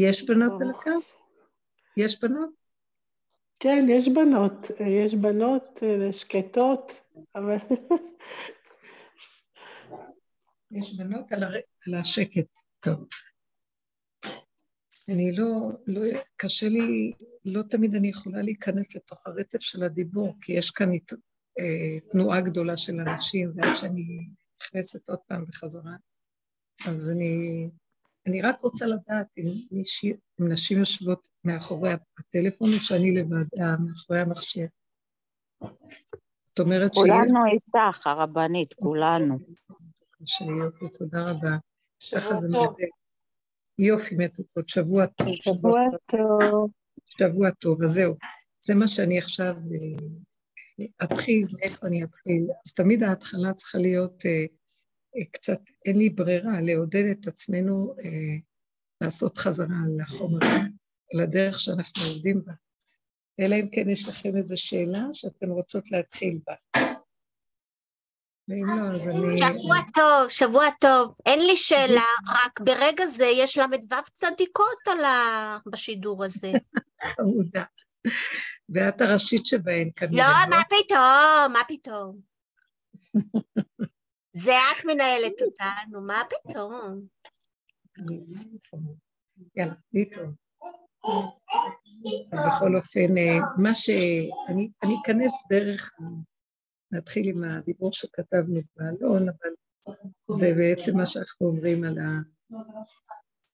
יש בנות על הקו? יש בנות? כן, יש בנות. יש בנות אה, שקטות, אבל... יש בנות על, הר... על השקט. טוב. אני לא, לא, קשה לי, לא תמיד אני יכולה להיכנס לתוך הרצף של הדיבור, כי יש כאן אה, תנועה גדולה של אנשים, ועד שאני נכנסת עוד פעם בחזרה, אז אני, אני רק רוצה לדעת אם, מישהי, אם נשים יושבות מאחורי הטלפון או שאני לבד, אה, מאחורי המכשיר. זאת אומרת שיש... כולנו איתך, הרבנית, כולנו. שיופי, תודה רבה. ככה זה מדבר. יופי, מתוקות, שבוע טוב. שבוע טוב. שבוע טוב, אז זהו. זה מה שאני עכשיו אה, אתחיל, מאיפה אני אתחיל. אז תמיד ההתחלה צריכה להיות אה, קצת, אין לי ברירה, לעודד את עצמנו לעשות חזרה על החומר, על הדרך שאנחנו עובדים בה. אלא אם כן יש לכם איזו שאלה שאתן רוצות להתחיל בה. ואם לא, אז אני... שבוע טוב, שבוע טוב. אין לי שאלה, רק ברגע זה יש ל"ו צדיקות על ה... בשידור הזה. חמודה. ואת הראשית שבהן כנראה. לא, מה פתאום, מה פתאום. זה את מנהלת אותנו, מה פתאום. יאללה. אז בכל אופן, אה, מה ש... אני אכנס דרך נתחיל עם הדיבור שכתבנו באלון, אבל זה בעצם מה שאנחנו אומרים על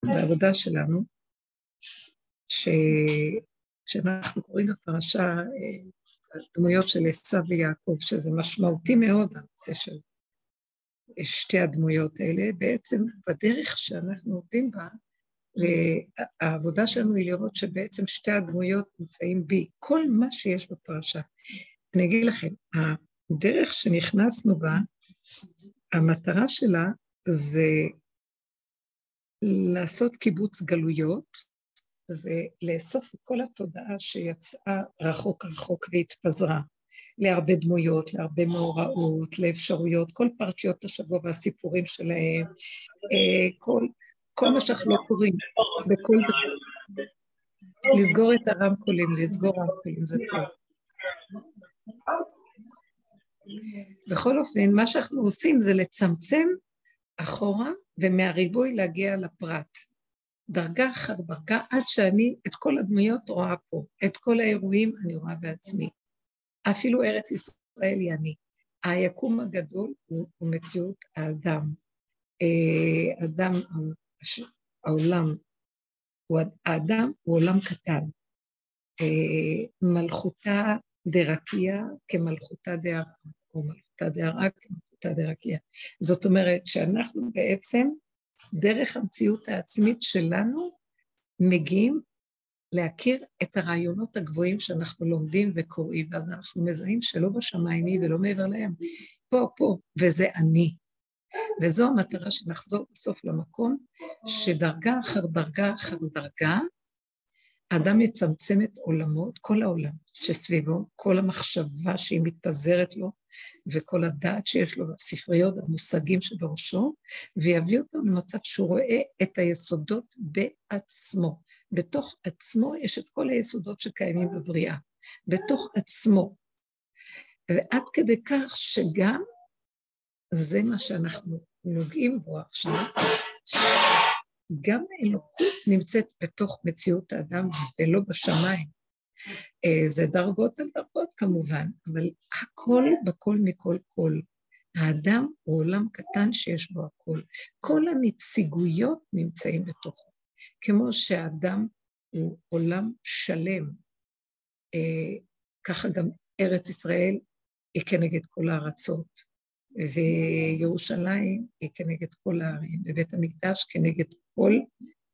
העבודה שלנו, שכשאנחנו קוראים בפרשה הדמויות של עשו ויעקב, שזה משמעותי מאוד, הנושא של שתי הדמויות האלה, בעצם בדרך שאנחנו עובדים בה, העבודה שלנו היא לראות שבעצם שתי הדמויות נמצאים בי, כל מה שיש בפרשה. אני אגיד לכם, הדרך שנכנסנו בה, המטרה שלה זה לעשות קיבוץ גלויות ולאסוף את כל התודעה שיצאה רחוק רחוק והתפזרה להרבה דמויות, להרבה מאורעות, לאפשרויות, כל פרשיות השבוע והסיפורים שלהם, אה, כל, כל מה שאנחנו לא קוראים, בכל... לסגור את הרמקולים, לסגור רמקולים, זה טוב. בכל אופן, מה שאנחנו עושים זה לצמצם אחורה ומהריבוי להגיע לפרט. דרגה אחר דרגה, עד שאני את כל הדמויות רואה פה, את כל האירועים אני רואה בעצמי. אפילו ארץ ישראל היא אני. היקום הגדול הוא, הוא מציאות האדם. אה, אדם, העולם, הוא, האדם הוא עולם קטן. אה, מלכותה דרקיה כמלכותה דהרה, או מלכותה דהרה כמלכותה דרקיה. זאת אומרת שאנחנו בעצם, דרך המציאות העצמית שלנו, מגיעים להכיר את הרעיונות הגבוהים שאנחנו לומדים וקוראים, ואז אנחנו מזהים שלא בשמיים היא ולא מעבר להם, פה, פה, וזה אני. וזו המטרה שנחזור בסוף למקום שדרגה אחר דרגה אחר דרגה, האדם יצמצם את עולמו, את כל העולם שסביבו, כל המחשבה שהיא מתפזרת לו, וכל הדעת שיש לו, הספריות, המושגים שבראשו, ויביא אותו למצב שהוא רואה את היסודות בעצמו. בתוך עצמו יש את כל היסודות שקיימים בבריאה. בתוך עצמו. ועד כדי כך שגם זה מה שאנחנו נוגעים בו עכשיו, גם האלוקות נמצאת בתוך מציאות האדם ולא בשמיים. אה, זה דרגות על דרגות כמובן, אבל הכל בכל מכל כל. האדם הוא עולם קטן שיש בו הכל. כל הנציגויות נמצאים בתוכו. כמו שהאדם הוא עולם שלם, אה, ככה גם ארץ ישראל היא כנגד כל הארצות. וירושלים היא כנגד כל הערים, ובית המקדש כנגד כל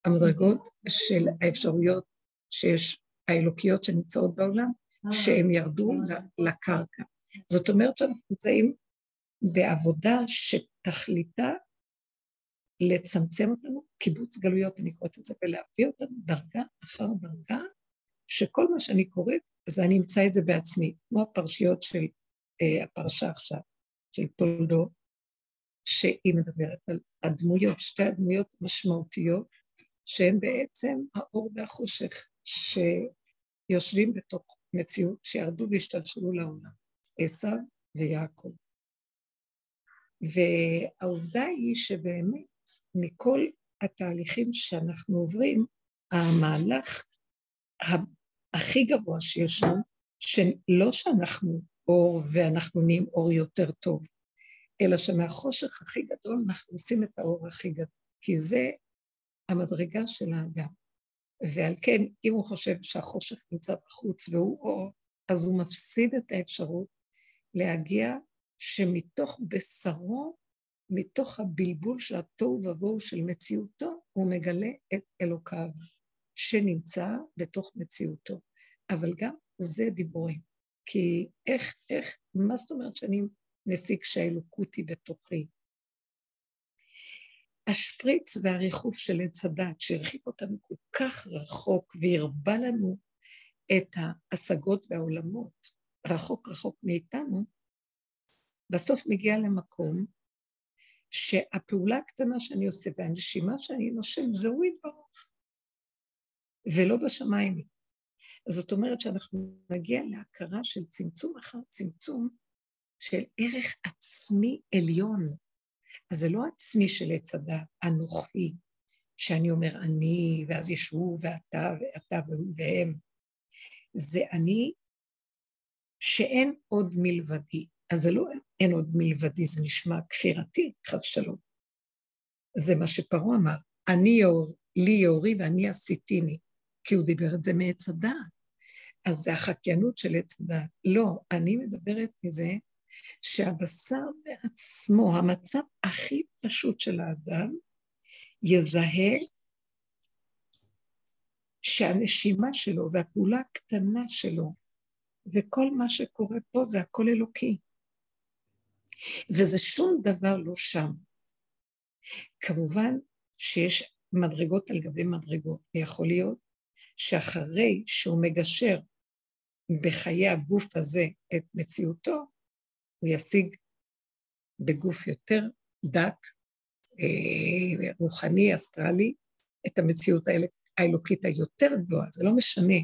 המדרגות של האפשרויות שיש, האלוקיות שנמצאות בעולם, שהם ירדו לקרקע. זאת אומרת שאנחנו נמצאים בעבודה שתכליתה לצמצם אותנו, קיבוץ גלויות, אני קוראת את זה, ולהביא אותנו דרגה אחר דרגה, שכל מה שאני קוראת, אז אני אמצא את זה בעצמי, כמו הפרשיות של אה, הפרשה עכשיו. של תולדות, שהיא מדברת על הדמויות, שתי הדמויות משמעותיות שהם בעצם האור והחושך שיושבים בתוך מציאות שירדו והשתלשלו לעולם, עשיו ויעקב. והעובדה היא שבאמת מכל התהליכים שאנחנו עוברים, המהלך הכי גבוה שישנו, שלא שאנחנו אור ואנחנו נהיים אור יותר טוב, אלא שמהחושך הכי גדול אנחנו עושים את האור הכי גדול, כי זה המדרגה של האדם. ועל כן, אם הוא חושב שהחושך נמצא בחוץ והוא אור, אז הוא מפסיד את האפשרות להגיע שמתוך בשרו, מתוך הבלבול של התוהו ובוהו של מציאותו, הוא מגלה את אלוקיו, שנמצא בתוך מציאותו. אבל גם זה דיבורים. כי איך, איך, מה זאת אומרת שאני מסיק שהאלוקות היא בתוכי? השפריץ והריחוף של עץ הדת שהרחיק אותנו כל כך רחוק והרבה לנו את ההשגות והעולמות רחוק רחוק מאיתנו, בסוף מגיע למקום שהפעולה הקטנה שאני עושה והנשימה שאני נושם זה הוא יתברך, ולא בשמיים. זאת אומרת שאנחנו נגיע להכרה של צמצום אחר צמצום של ערך עצמי עליון. אז זה לא עצמי של עץ הדת, אנוכי, שאני אומר אני, ואז יש הוא ואתה, ואתה והם. זה אני שאין עוד מלבדי. אז זה לא אין עוד מלבדי, זה נשמע כפירתי, חס שלום. זה מה שפרעה אמר, אני יאור, לי יאורי ואני עשיתיני, כי הוא דיבר את זה מעץ הדעת. אז זה החקיינות של עץ הדעת. לא, אני מדברת מזה שהבשר בעצמו, המצב הכי פשוט של האדם, יזהה שהנשימה שלו והפעולה הקטנה שלו וכל מה שקורה פה זה הכל אלוקי. וזה שום דבר לא שם. כמובן שיש מדרגות על גבי מדרגות, ויכול להיות שאחרי שהוא מגשר בחיי הגוף הזה את מציאותו, הוא ישיג בגוף יותר דק, אה, רוחני, אסטרלי, את המציאות האלוקית היותר גבוהה, זה לא משנה.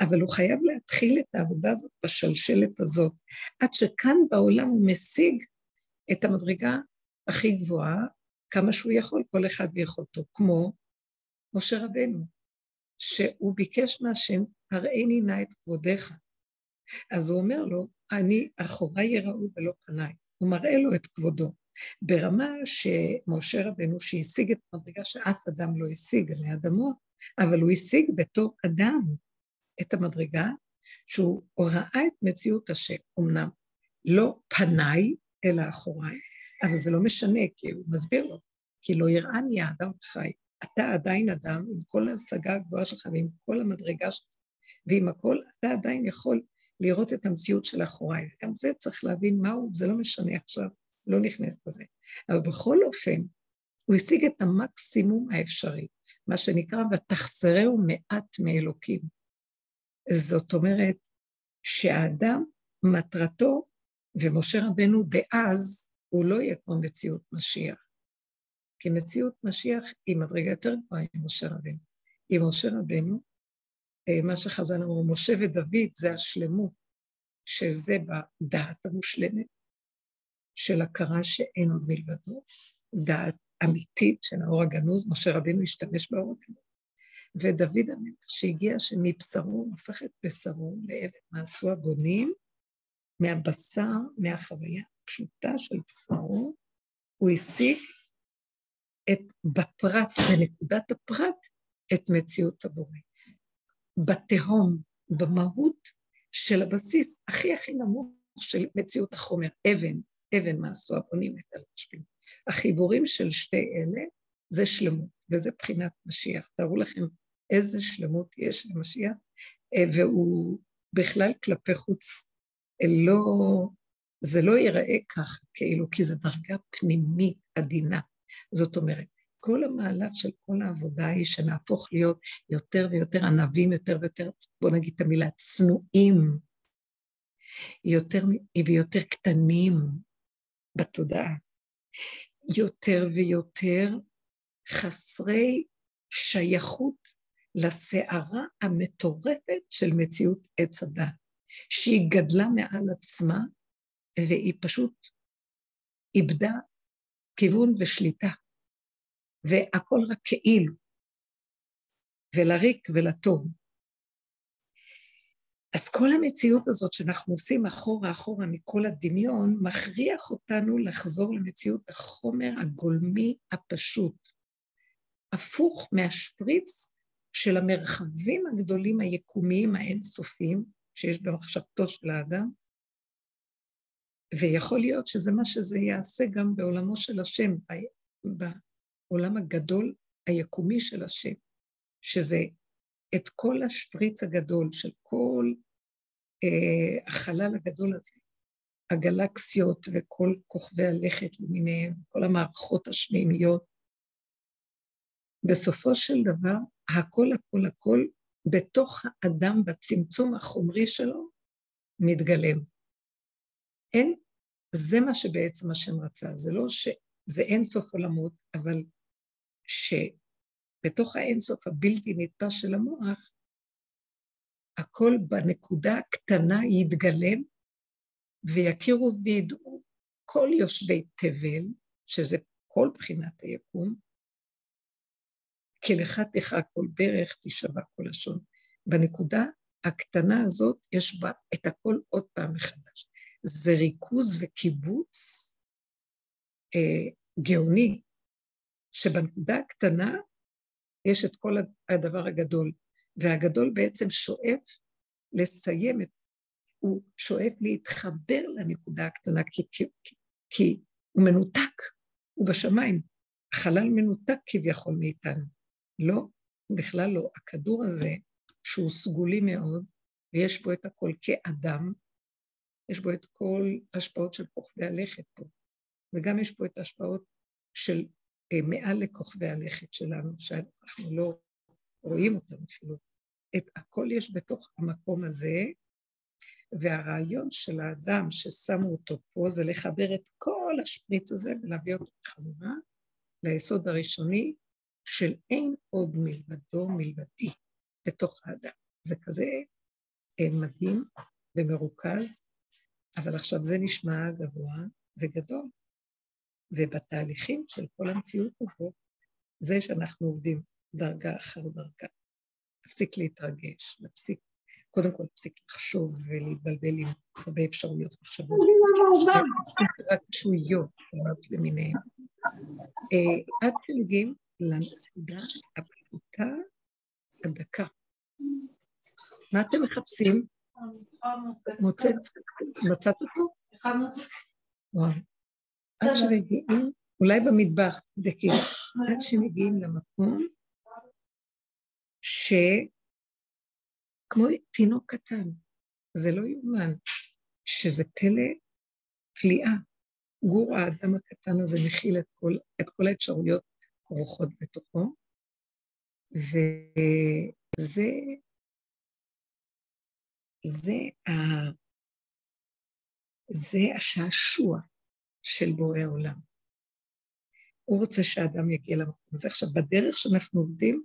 אבל הוא חייב להתחיל את העבודה הזאת בשלשלת הזאת, עד שכאן בעולם הוא משיג את המדרגה הכי גבוהה, כמה שהוא יכול, כל אחד ביכולתו, כמו משה רבנו, שהוא ביקש מהשם, הראיני נא את כבודיך. אז הוא אומר לו, אני, אחוריי יראו ולא פניי. הוא מראה לו את כבודו. ברמה שמשה רבנו, שהשיג את המדרגה שאף אדם לא השיג עלי אדמות, אבל הוא השיג בתור אדם את המדרגה שהוא ראה את מציאות השם, אמנם לא פניי, אלא אחוריי, אבל זה לא משנה, כי הוא מסביר לו, כי לא יראני האדם חי. אתה עדיין אדם, עם כל ההשגה הגבוהה שלך ועם כל המדרגה שלך, ועם הכל, אתה עדיין יכול לראות את המציאות של אחוריי. גם זה צריך להבין מהו, זה לא משנה עכשיו, לא נכנס בזה. אבל בכל אופן, הוא השיג את המקסימום האפשרי, מה שנקרא, ותחסרהו מעט מאלוקים. זאת אומרת שהאדם, מטרתו, ומשה רבנו דאז, הוא לא יהיה כמו מציאות משיח. כי מציאות משיח היא מדרגה יותר גבוהה עם משה רבנו. עם משה רבנו, אה, מה שחז"ל אמרו, משה ודוד זה השלמות, שזה בדעת המושלמת של הכרה שאין עוד מלבדו, דעת אמיתית של האור הגנוז, משה רבנו השתמש באור הגנוז. ודוד המלך שהגיע שמבשרו הפך את בשרו לעבד מעשו הבונים, מהבשר, מהחוויה הפשוטה של בשרו, הוא השיג את, בפרט, בנקודת הפרט, את מציאות הבורא. בתהום, במהות של הבסיס הכי הכי נמוך של מציאות החומר, אבן, אבן מעשו הבונים את הלשפים. החיבורים של שתי אלה זה שלמות, וזה בחינת משיח. תארו לכם איזה שלמות יש למשיח, אה, והוא בכלל כלפי חוץ לא, זה לא ייראה ככה, כאילו, כי זו דרגה פנימית עדינה. זאת אומרת, כל המהלך של כל העבודה היא שנהפוך להיות יותר ויותר ענבים, יותר ויותר, בוא נגיד את המילה, צנועים, יותר ויותר קטנים בתודעה, יותר ויותר חסרי שייכות לסערה המטורפת של מציאות עץ הדת, שהיא גדלה מעל עצמה והיא פשוט איבדה כיוון ושליטה, והכל רק כאילו, ולריק ולטוב. אז כל המציאות הזאת שאנחנו עושים אחורה אחורה מכל הדמיון, מכריח אותנו לחזור למציאות החומר הגולמי הפשוט, הפוך מהשפריץ של המרחבים הגדולים היקומיים האינסופיים, שיש במחשבתו של האדם, ויכול להיות שזה מה שזה יעשה גם בעולמו של השם, בעולם הגדול היקומי של השם, שזה את כל השפריץ הגדול של כל אה, החלל הגדול הזה, הגלקסיות וכל כוכבי הלכת למיניהם, כל המערכות השמימיות. בסופו של דבר, הכל הכל הכל בתוך האדם, בצמצום החומרי שלו, מתגלם. אין, זה מה שבעצם השם רצה, זה לא שזה אין סוף עולמות, אבל שבתוך האין סוף הבלתי נתפס של המוח, הכל בנקודה הקטנה יתגלם ויכירו וידעו כל יושבי תבל, שזה כל בחינת היקום, כי לך תכה כל ברך, תשבע כל לשון. בנקודה הקטנה הזאת יש בה את הכל עוד פעם מחדש. זה ריכוז וקיבוץ אה, גאוני, שבנקודה הקטנה יש את כל הדבר הגדול, והגדול בעצם שואף לסיים את, הוא שואף להתחבר לנקודה הקטנה, כי, כי, כי הוא מנותק, הוא בשמיים. החלל מנותק כביכול מאיתנו. לא, בכלל לא. הכדור הזה, שהוא סגולי מאוד, ויש בו את הכל כאדם, יש בו את כל ההשפעות של כוכבי הלכת פה, וגם יש פה את ההשפעות של אה, מעל לכוכבי הלכת שלנו, שאנחנו לא רואים אותם אפילו. את הכל יש בתוך המקום הזה, והרעיון של האדם ששמו אותו פה זה לחבר את כל השפריץ הזה ולהביא אותו בחזרה ליסוד הראשוני של אין עוד מלבדו מלבדי בתוך האדם. זה כזה אה, מדהים ומרוכז, אבל עכשיו זה נשמע גבוה וגדול. ובתהליכים של כל המציאות הזאת, זה שאנחנו עובדים דרגה אחר דרגה, להפסיק להתרגש, להפסיק, קודם כל להפסיק לחשוב ולהתבלבל עם הרבה אפשרויות מחשבות, התרגשויות למיניהן. אה, עד שמגיעים לנקודה הפשוטה הדקה. מה אתם מחפשים? מוצאת? מצאת אותו? וואו. עד שמגיעים, אולי במטבח, תבדקי, עד שמגיעים למקום שכמו תינוק קטן, זה לא יאומן, שזה פלא פליאה. גור האדם הקטן הזה מכיל את כל, את כל האפשרויות כרוכות בתוכו, וזה זה, ה, זה השעשוע של בורא עולם. הוא רוצה שהאדם יגיע למקום הזה. עכשיו, בדרך שאנחנו עובדים,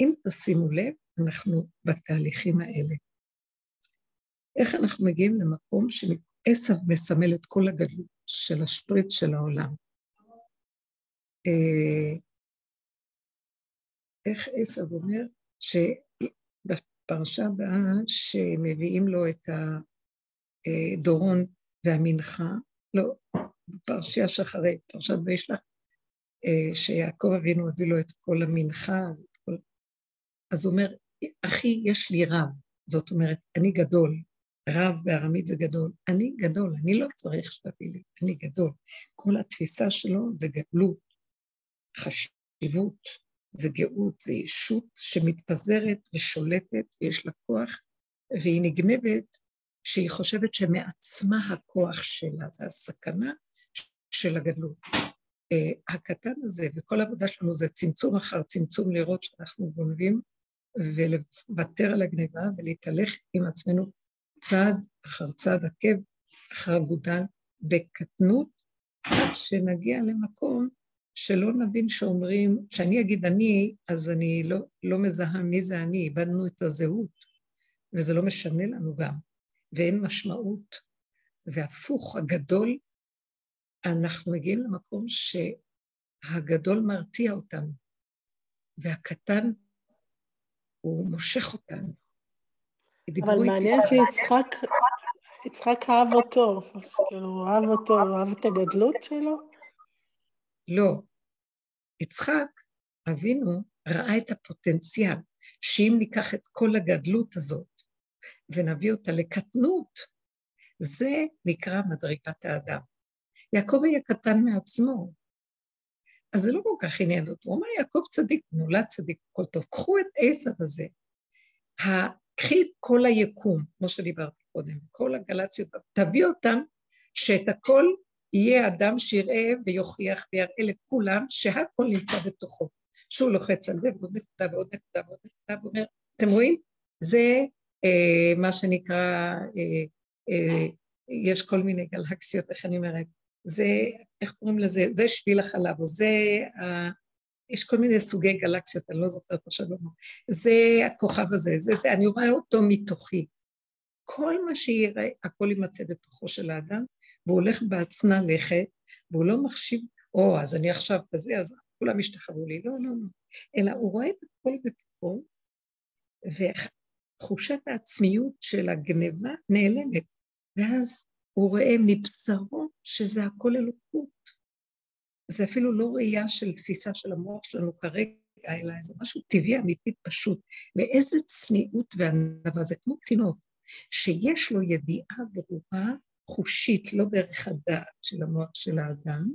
אם תשימו לב, אנחנו בתהליכים האלה. איך אנחנו מגיעים למקום שעשב מסמל את כל הגדלות של השפריץ של העולם. אה, איך עשב אומר? שבפרשה הבאה שמביאים לו את הדורון והמנחה, לא, בפרשייה שאחרי, פרשת וישלח, אה, שיעקב אבינו הביא לו את כל המנחה, את כל... אז הוא אומר, אחי, יש לי רב, זאת אומרת, אני גדול, רב בארמית זה גדול, אני גדול, אני לא צריך שתביא לי, אני גדול. כל התפיסה שלו זה גדלות, חשיבות, זה גאות, זה ישות שמתפזרת ושולטת ויש לה כוח, והיא נגנבת שהיא חושבת שמעצמה הכוח שלה, זה הסכנה של הגדלות. Uh, הקטן הזה, וכל העבודה שלנו זה צמצום אחר צמצום לראות שאנחנו גונבים, ולוותר על הגניבה ולהתהלך עם עצמנו צעד אחר צעד עקב אחר אגודל בקטנות, עד שנגיע למקום שלא נבין שאומרים, שאני אגיד אני, אז אני לא, לא מזהה מי זה אני, איבדנו את הזהות, וזה לא משנה לנו גם, ואין משמעות. והפוך, הגדול, אנחנו מגיעים למקום שהגדול מרתיע אותנו, והקטן, הוא מושך אותנו. אבל מעניין שיצחק, יצחק אהב אותו, כאילו, הוא אהב אותו, הוא אהב את הגדלות שלו? לא. יצחק, אבינו, ראה את הפוטנציאל, שאם ניקח את כל הגדלות הזאת ונביא אותה לקטנות, זה נקרא מדרגת האדם. יעקב היה קטן מעצמו, אז זה לא כל כך עניין אותו. הוא אמר, יעקב צדיק, נולד צדיק, הכל טוב. קחו את עשב הזה, קחי את כל היקום, כמו שדיברתי קודם, כל הגלציות, תביא אותם, שאת הכל יהיה אדם שיראה ויוכיח ויראה לכולם שהכל נמצא בתוכו. שהוא לוחץ על זה ועוד נקודה ועוד נקודה ועוד נקודה ואומר, אתם רואים? זה אה, מה שנקרא, אה, אה, יש כל מיני גלקסיות, איך אני אומרת? זה, איך קוראים לזה? זה שביל החלב, או זה, אה, יש כל מיני סוגי גלקסיות, אני לא זוכרת עכשיו למה. זה הכוכב הזה, זה זה, אני רואה אותו מתוכי. כל מה שיראה, הכל יימצא בתוכו של האדם, והוא הולך בעצנה לכת, והוא לא מחשיב, או, אז אני עכשיו כזה, אז כולם ישתחררו לי. לא, לא, לא. אלא הוא רואה את הכל בתוכו, ותחושת העצמיות של הגניבה נעלמת, ואז הוא רואה מבשרו שזה הכל אלוקות. זה אפילו לא ראייה של תפיסה של המוח שלנו כרגע, אלא זה משהו טבעי, אמיתי, פשוט. ואיזה צניעות וענווה, זה כמו תינוק, שיש לו ידיעה ברורה, חושית, לא דרך הדעת של המוח של האדם,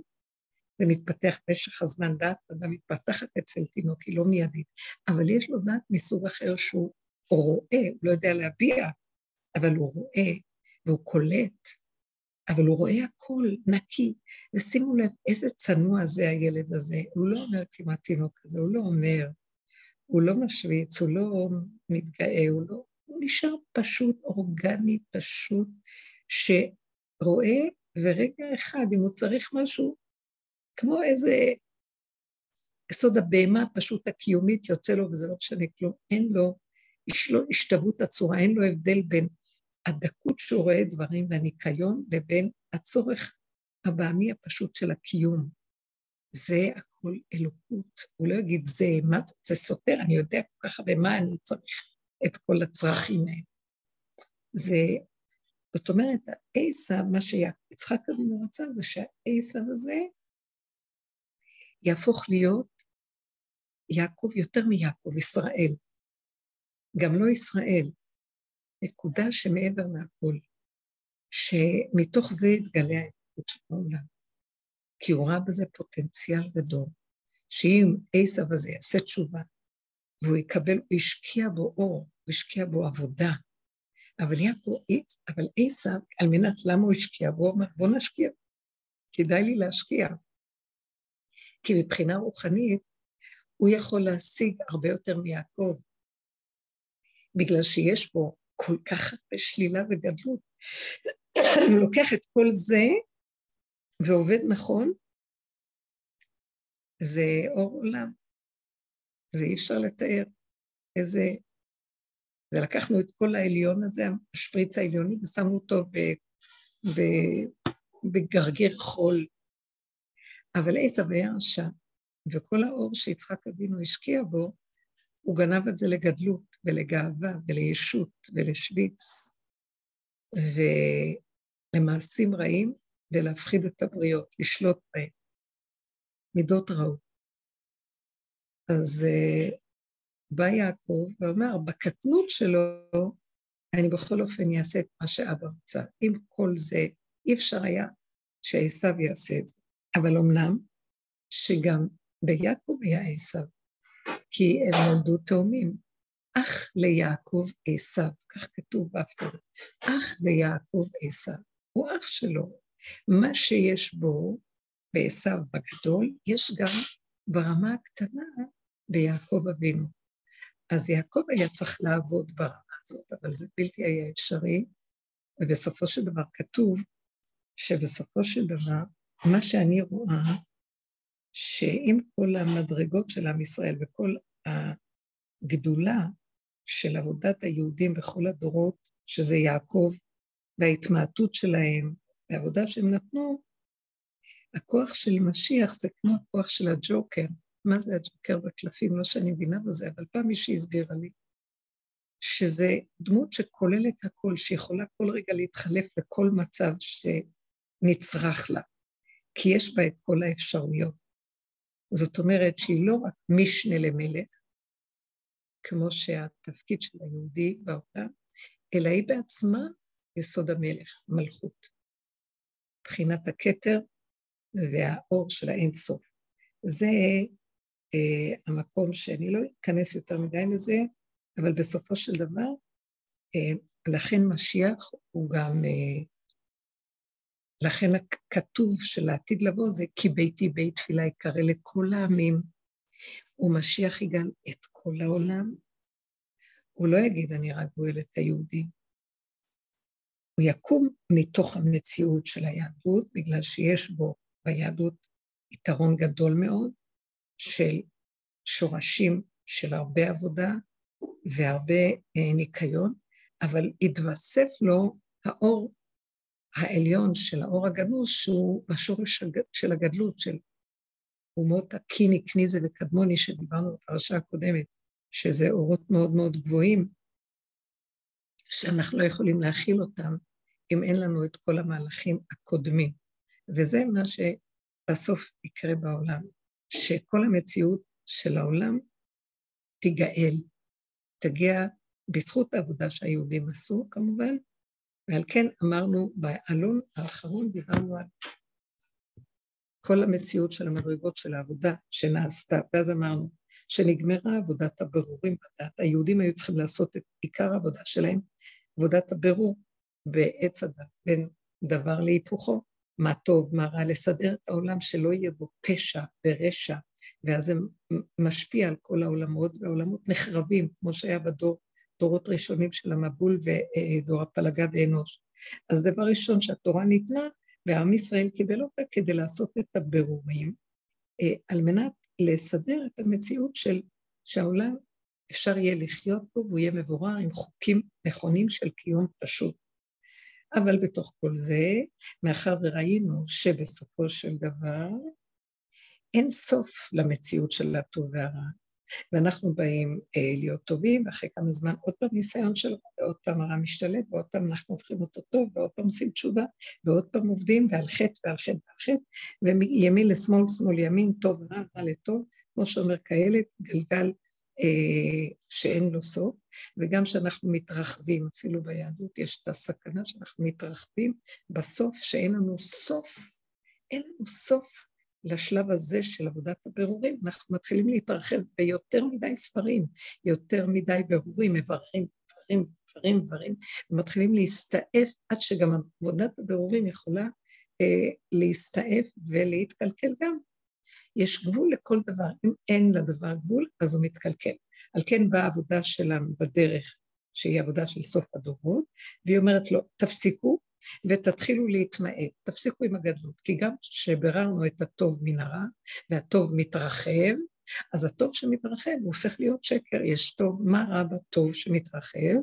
זה מתפתח במשך הזמן, דעת אדם מתפתחת אצל תינוק, היא לא מיידית, אבל יש לו דעת מסוג אחר שהוא רואה, הוא לא יודע להביע, אבל הוא רואה, והוא קולט, אבל הוא רואה הכל נקי, ושימו לב איזה צנוע זה הילד הזה, הוא לא אומר כמעט תינוק כזה, הוא לא אומר, הוא לא משוויץ, הוא לא מתגאה, הוא לא, הוא נשאר פשוט, אורגני, פשוט, שרואה, ורגע אחד, אם הוא צריך משהו, כמו איזה יסוד הבהמה הפשוט הקיומית יוצא לו, וזה לא משנה כלום, אין לו, יש לו השתוות הצורה, אין לו הבדל בין הדקות שהוא רואה דברים והניקיון לבין הצורך הבעמי הפשוט של הקיום. זה הכל אלוקות. הוא לא יגיד, זה, מה, זה סותר, אני יודע כל כך הרבה מה אני צריך את כל הצרכים האלה. זה, זאת אומרת, העשב, מה שיצחק אבינו רצה זה שהעשב הזה יהפוך להיות יעקב יותר מיעקב, ישראל. גם לא ישראל, נקודה שמעבר מהכל, שמתוך זה יתגלה האלוקות של העולם. כי הוא ראה בזה פוטנציאל גדול, שאם עשב הזה יעשה תשובה, והוא יקבל, הוא השקיע בו אור, הוא השקיע בו עבודה, אבל יעקב, אבל עשב, על מנת למה הוא השקיע בו, אמר, בוא נשקיע, כדאי לי להשקיע. כי מבחינה רוחנית, הוא יכול להשיג הרבה יותר מיעקב, בגלל שיש בו כל כך הרבה שלילה וגדלות. הוא לוקח את כל זה ועובד נכון, זה אור עולם. זה אי אפשר לתאר. איזה... זה לקחנו את כל העליון הזה, השפריץ העליוני, ושמנו אותו ב... ב... בגרגיר חול. אבל עשב היה רשע, וכל האור שיצחק אבינו השקיע בו, הוא גנב את זה לגדלות ולגאווה ולישות ולשוויץ ולמעשים רעים ולהפחיד את הבריות, לשלוט בהם. מידות רעות. אז uh, בא יעקב ואמר, בקטנות שלו, אני בכל אופן אעשה את מה שאבא רצה. עם כל זה, אי אפשר היה שעשו יעשה את זה. אבל אמנם, שגם ביעקב היה עשו, כי הם נולדו תאומים. אח ליעקב עשו, כך כתוב בהפטרה, אח ליעקב עשו, הוא אח שלו. מה שיש בו, בעשו בגדול, יש גם ברמה הקטנה ביעקב אבינו. אז יעקב היה צריך לעבוד ברמה הזאת, אבל זה בלתי היה אפשרי, ובסופו של דבר כתוב שבסופו של דבר, מה שאני רואה, שעם כל המדרגות של עם ישראל וכל הגדולה של עבודת היהודים בכל הדורות, שזה יעקב, וההתמעטות שלהם, והעבודה שהם נתנו, הכוח של משיח זה כמו הכוח של הג'וקר. מה זה הג'וקר בקלפים? לא שאני מבינה בזה, אבל פעם מישהי הסבירה לי, שזה דמות שכוללת הכל, שיכולה כל רגע להתחלף בכל מצב שנצרך לה, כי יש בה את כל האפשרויות. זאת אומרת שהיא לא רק משנה למלך, כמו שהתפקיד של היהודי בעולם, אלא היא בעצמה יסוד המלך, מלכות. מבחינת הכתר והאור של האינסוף. זה אה, המקום שאני לא אכנס יותר מדי לזה, אבל בסופו של דבר, אה, לכן משיח הוא גם, אה, לכן הכתוב של העתיד לבוא זה כי ביתי בית תפילה יקרא לכל העמים, ומשיח יגאל את כל העולם. הוא לא יגיד אני רק גואל את היהודים, הוא יקום מתוך המציאות של היהדות, בגלל שיש בו ביהדות יתרון גדול מאוד של שורשים של הרבה עבודה והרבה אה, ניקיון, אבל התווסף לו האור העליון של האור הגנוז, שהוא בשורש של הגדלות, של אומות הקיני, קניזה וקדמוני, שדיברנו בפרשה הקודמת, שזה אורות מאוד מאוד גבוהים, שאנחנו לא יכולים להכיל אותם אם אין לנו את כל המהלכים הקודמים. וזה מה שבסוף יקרה בעולם, שכל המציאות של העולם תיגאל, תגיע בזכות העבודה שהיהודים עשו כמובן, ועל כן אמרנו בעלון האחרון, דיברנו על כל המציאות של המדרגות של העבודה שנעשתה, ואז אמרנו שנגמרה עבודת הבירורים בדת, היהודים היו צריכים לעשות את עיקר העבודה שלהם, עבודת הבירור בעץ הדת, בין דבר להיפוכו, מה טוב, מה רע, לסדר את העולם שלא יהיה בו פשע ורשע, ואז זה משפיע על כל העולמות, והעולמות נחרבים, כמו שהיה בדור, דורות ראשונים של המבול ודור הפלגה ואנוש. אז דבר ראשון שהתורה ניתנה, ועם ישראל קיבל אותה כדי לעשות את הבירורים, אה, על מנת לסדר את המציאות של שהעולם אפשר יהיה לחיות בו והוא יהיה מבורר עם חוקים נכונים של קיום פשוט. אבל בתוך כל זה, מאחר וראינו שבסופו של דבר אין סוף למציאות של הטוב והרע, ואנחנו באים אה, להיות טובים, ואחרי כמה זמן עוד פעם ניסיון שלו, ועוד פעם הרע משתלט, ועוד פעם אנחנו הופכים אותו טוב, ועוד פעם עושים תשובה, ועוד פעם עובדים, ועל חטא ועל חטא ועל חטא, ומימין לשמאל, שמאל ימין, טוב רע, רע לטוב, כמו שאומר כאלה, גלגל שאין לו סוף, וגם כשאנחנו מתרחבים, אפילו ביהדות יש את הסכנה שאנחנו מתרחבים בסוף, שאין לנו סוף, אין לנו סוף לשלב הזה של עבודת הבירורים, אנחנו מתחילים להתרחב ביותר מדי ספרים, יותר מדי בירורים, מבררים, דברים, דברים, דברים, ומתחילים להסתעף עד שגם עבודת הבירורים יכולה אה, להסתעף ולהתקלקל גם. יש גבול לכל דבר, אם אין לדבר גבול, אז הוא מתקלקל. על כן באה העבודה שלנו בדרך, שהיא עבודה של סוף הדורות, והיא אומרת לו, תפסיקו ותתחילו להתמעט, תפסיקו עם הגדלות, כי גם כשביררנו את הטוב מן הרע, והטוב מתרחב, אז הטוב שמתרחב הוא הופך להיות שקר, יש טוב, מה רע בטוב שמתרחב?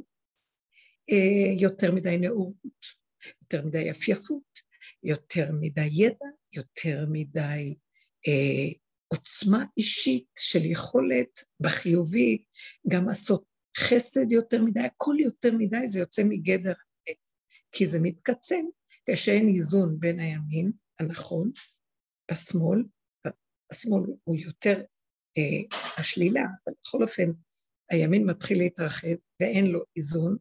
אה, יותר מדי נאורות, יותר מדי יפייפות, יותר מדי ידע, יותר מדי אה, עוצמה אישית של יכולת בחיובי גם לעשות חסד יותר מדי, הכל יותר מדי זה יוצא מגדר האמת, כי זה מתקצן כשאין איזון בין הימין הנכון, השמאל, השמאל הוא יותר אה, השלילה, אבל בכל אופן הימין מתחיל להתרחב ואין לו איזון,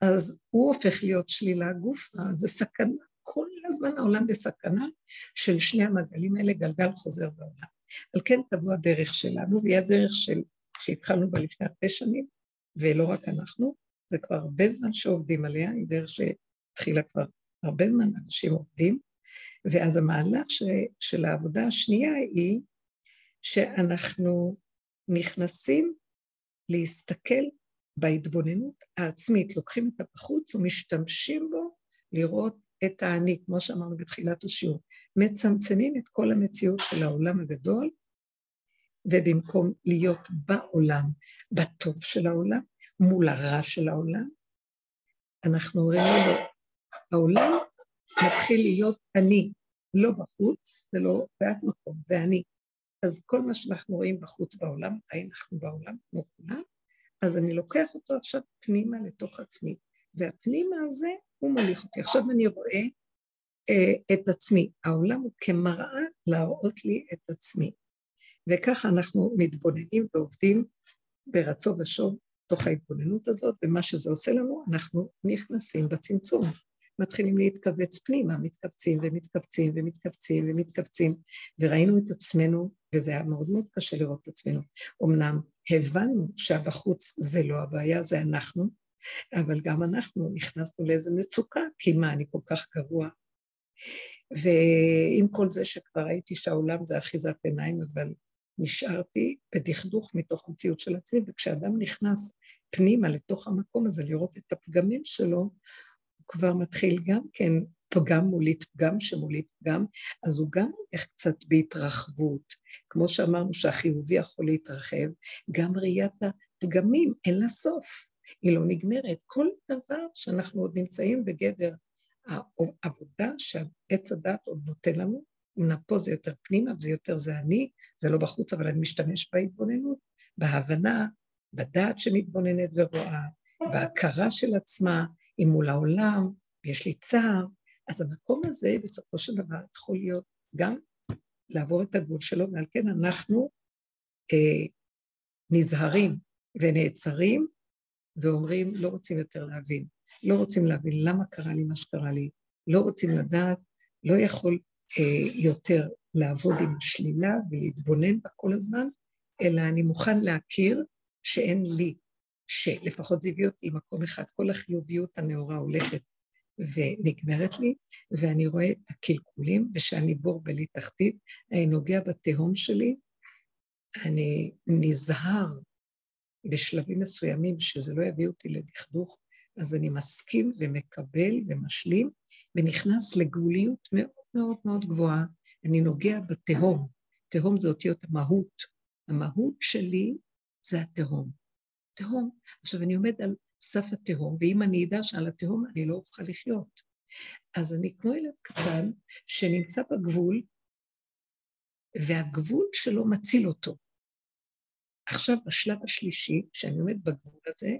אז הוא הופך להיות שלילה גופה, זה סכנה, כל הזמן העולם בסכנה של שני המעגלים האלה, גלגל חוזר בעולם. על כן תבוא הדרך שלנו, והיא הדרך של, שהתחלנו בה לפני הרבה שנים, ולא רק אנחנו, זה כבר הרבה זמן שעובדים עליה, היא דרך שהתחילה כבר הרבה זמן, אנשים עובדים, ואז המהלך ש, של העבודה השנייה היא שאנחנו נכנסים להסתכל בהתבוננות העצמית, לוקחים את הבחוץ ומשתמשים בו לראות את האני, כמו שאמרנו בתחילת השיעור, מצמצמים את כל המציאות של העולם הגדול, ובמקום להיות בעולם, בטוב של העולם, מול הרע של העולם, אנחנו אומרים לו, העולם מתחיל להיות אני, לא בחוץ ולא בעד מקום, זה אני. אז כל מה שאנחנו רואים בחוץ בעולם, מתי אנחנו בעולם, כמו כולם, אז אני לוקח אותו עכשיו פנימה לתוך עצמי, והפנימה הזה, הוא מוליך אותי. עכשיו אני רואה אה, את עצמי. העולם הוא כמראה להראות לי את עצמי. וככה אנחנו מתבוננים ועובדים ברצו ושוב תוך ההתבוננות הזאת, ומה שזה עושה לנו, אנחנו נכנסים בצמצום. מתחילים להתכווץ פנימה, מתכווצים ומתכווצים ומתכווצים ומתכווצים, וראינו את עצמנו, וזה היה מאוד מאוד קשה לראות את עצמנו. אמנם הבנו שהבחוץ זה לא הבעיה, זה אנחנו, אבל גם אנחנו נכנסנו לאיזו מצוקה, כי מה, אני כל כך גרוע. ועם כל זה שכבר ראיתי שהעולם זה אחיזת עיניים, אבל נשארתי בדכדוך מתוך המציאות של עצמי, וכשאדם נכנס פנימה לתוך המקום הזה, לראות את הפגמים שלו, הוא כבר מתחיל גם כן פגם מולית פגם שמולית פגם, אז הוא גם הולך קצת בהתרחבות. כמו שאמרנו שהחיובי יכול להתרחב, גם ראיית הפגמים אין לה סוף, היא לא נגמרת. כל דבר שאנחנו עוד נמצאים בגדר העבודה שעץ הדת עוד נותן לנו, אמנם פה זה יותר פנימה וזה יותר זה אני, זה לא בחוץ, אבל אני משתמש בהתבוננות, בהבנה, בדעת שמתבוננת ורואה, בהכרה של עצמה, היא מול העולם, ויש לי צער, אז המקום הזה בסופו של דבר יכול להיות גם לעבור את הגבול שלו, ועל כן אנחנו אה, נזהרים ונעצרים ואומרים, לא רוצים יותר להבין, לא רוצים להבין למה קרה לי מה שקרה לי, לא רוצים לדעת, לא יכול אה, יותר לעבוד עם השלילה ולהתבונן בה כל הזמן, אלא אני מוכן להכיר שאין לי, שלפחות זה הביא אותי מקום אחד, כל החיוביות הנאורה הולכת ונגמרת לי, ואני רואה את הקלקולים, ושאני בור בלי תחתית, אני נוגע בתהום שלי, אני נזהר בשלבים מסוימים שזה לא יביא אותי לדכדוך, אז אני מסכים ומקבל ומשלים, ונכנס לגבוליות מאוד מאוד מאוד גבוהה. אני נוגע בתהום. תהום זה אותיות המהות. המהות שלי זה התהום. תהום. עכשיו, אני עומד על סף התהום, ואם אני אדע שעל התהום אני לא אוכל לחיות. אז אני כמו ילד קטן שנמצא בגבול, והגבול שלו מציל אותו. עכשיו, בשלב השלישי, כשאני עומד בגבול הזה,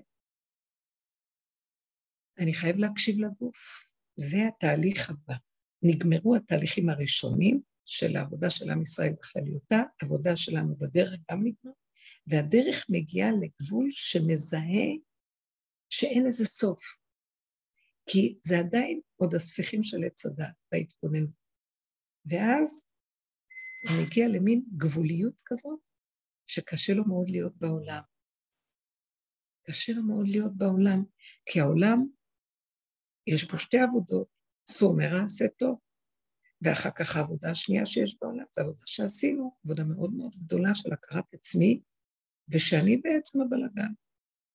אני חייב להקשיב לגוף. זה התהליך הבא. נגמרו התהליכים הראשונים של העבודה של עם ישראל בכלליותה, עבודה שלנו בדרך גם נגמר, והדרך מגיעה לגבול שמזהה שאין לזה סוף. כי זה עדיין עוד הספיחים של עץ הדת בהתבוננות. ואז הוא מגיע למין גבוליות כזאת, שקשה לו מאוד להיות בעולם. קשה לו מאוד להיות בעולם, כי העולם, יש בו שתי עבודות, סור מרע עשה טוב, ואחר כך העבודה השנייה שיש בעולם, זו עבודה שעשינו, עבודה מאוד מאוד גדולה של הכרת עצמי, ושאני בעצם הבלגן.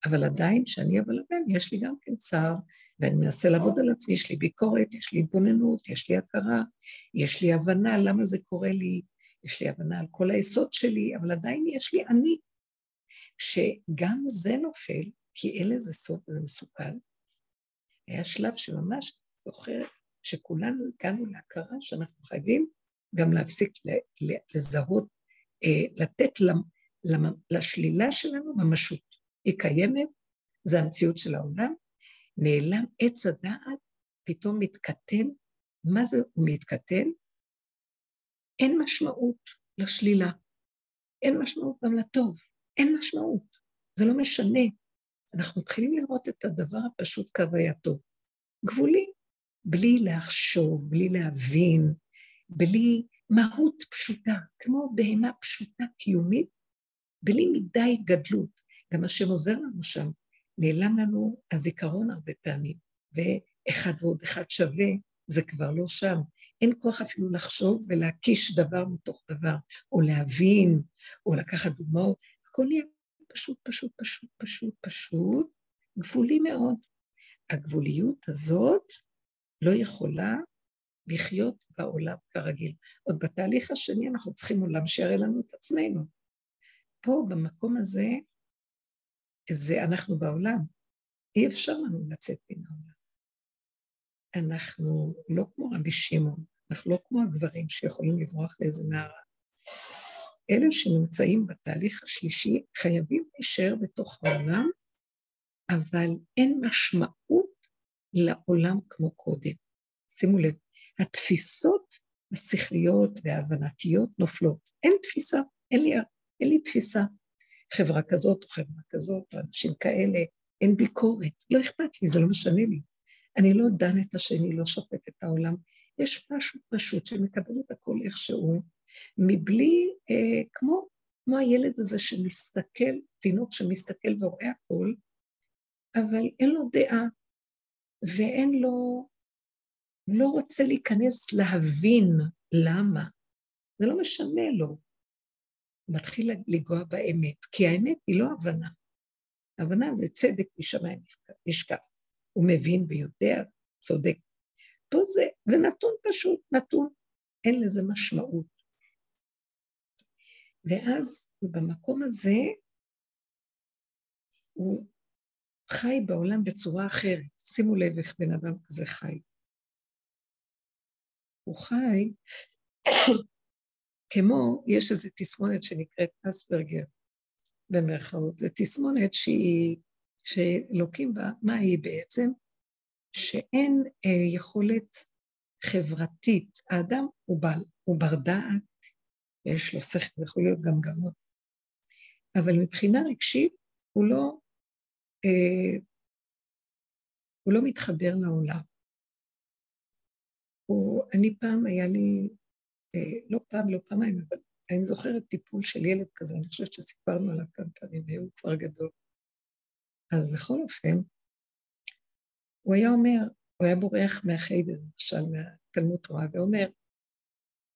אבל עדיין, כשאני הבלגן, יש לי גם כן צער, ואני מנסה לעבוד על עצמי, יש לי ביקורת, יש לי התבוננות, יש לי הכרה, יש לי הבנה למה זה קורה לי, יש לי הבנה על כל היסוד שלי, אבל עדיין יש לי אני. כשגם זה נופל, כי אין לזה סוף וזה מסוכן, היה שלב שממש זוכרת שכולנו הגענו להכרה שאנחנו חייבים גם להפסיק לזהות, אה, לתת לשלילה שלנו ממשות. היא קיימת, זה המציאות של העולם, נעלם עץ הדעת, פתאום מתקטן. מה זה הוא מתקטן? אין משמעות לשלילה, אין משמעות גם לטוב, אין משמעות, זה לא משנה. אנחנו מתחילים לראות את הדבר הפשוט כהווייתו. גבולי, בלי לחשוב, בלי להבין, בלי מהות פשוטה, כמו בהמה פשוטה קיומית, בלי מדי גדלות. גם השם עוזר לנו שם, נעלם לנו הזיכרון הרבה פעמים, ואחד ועוד אחד שווה, זה כבר לא שם. אין כוח אפילו לחשוב ולהקיש דבר מתוך דבר, או להבין, או לקחת דוגמאות, הכל נהיה פשוט, פשוט, פשוט, פשוט, פשוט, גבולי מאוד. הגבוליות הזאת לא יכולה לחיות בעולם כרגיל. עוד בתהליך השני אנחנו צריכים עולם שיראה לנו את עצמנו. פה, במקום הזה, זה אנחנו בעולם. אי אפשר לנו לצאת מן העולם. אנחנו לא כמו רבי שמעון, אנחנו לא כמו הגברים שיכולים לברוח לאיזה נערה. אלה שנמצאים בתהליך השלישי חייבים להישאר בתוך העולם, אבל אין משמעות לעולם כמו קודם. שימו לב, התפיסות השכליות וההבנתיות נופלות. אין תפיסה, אין לי, אין לי תפיסה. חברה כזאת או חברה כזאת, או אנשים כאלה, אין ביקורת. לא אכפת לי, זה לא משנה לי. אני לא דן את השני, לא שופט את העולם. יש משהו פשוט שמקבל את הכל איכשהו, מבלי, אה, כמו, כמו הילד הזה שמסתכל, תינוק שמסתכל ורואה הכל, אבל אין לו דעה, ואין לו, לא רוצה להיכנס להבין למה. זה לא משנה לו. הוא מתחיל לנגוע באמת, כי האמת היא לא הבנה. הבנה זה צדק משמיים נשקף. הוא מבין ויודע, צודק. פה זה, זה נתון פשוט, נתון, אין לזה משמעות. ואז במקום הזה הוא חי בעולם בצורה אחרת. שימו לב איך בן אדם כזה חי. הוא חי כמו, יש איזו תסמונת שנקראת אספרגר, במרכאות. זו תסמונת שהיא, שלוקים בה, מה היא בעצם? שאין אה, יכולת חברתית. האדם הוא, בל, הוא בר דעת, יש לו שכל, יכול להיות גם גאון, אבל מבחינה רגשית הוא לא, אה, הוא לא מתחבר לעולם. הוא, אני פעם היה לי, אה, לא פעם, לא פעמיים, אבל אני זוכרת טיפול של ילד כזה, אני חושבת שסיפרנו עליו כמה פעמים, הוא כבר גדול. אז בכל אופן, הוא היה אומר, הוא היה בורח מהחיידר, למשל, מהתלמוד תורה, ואומר,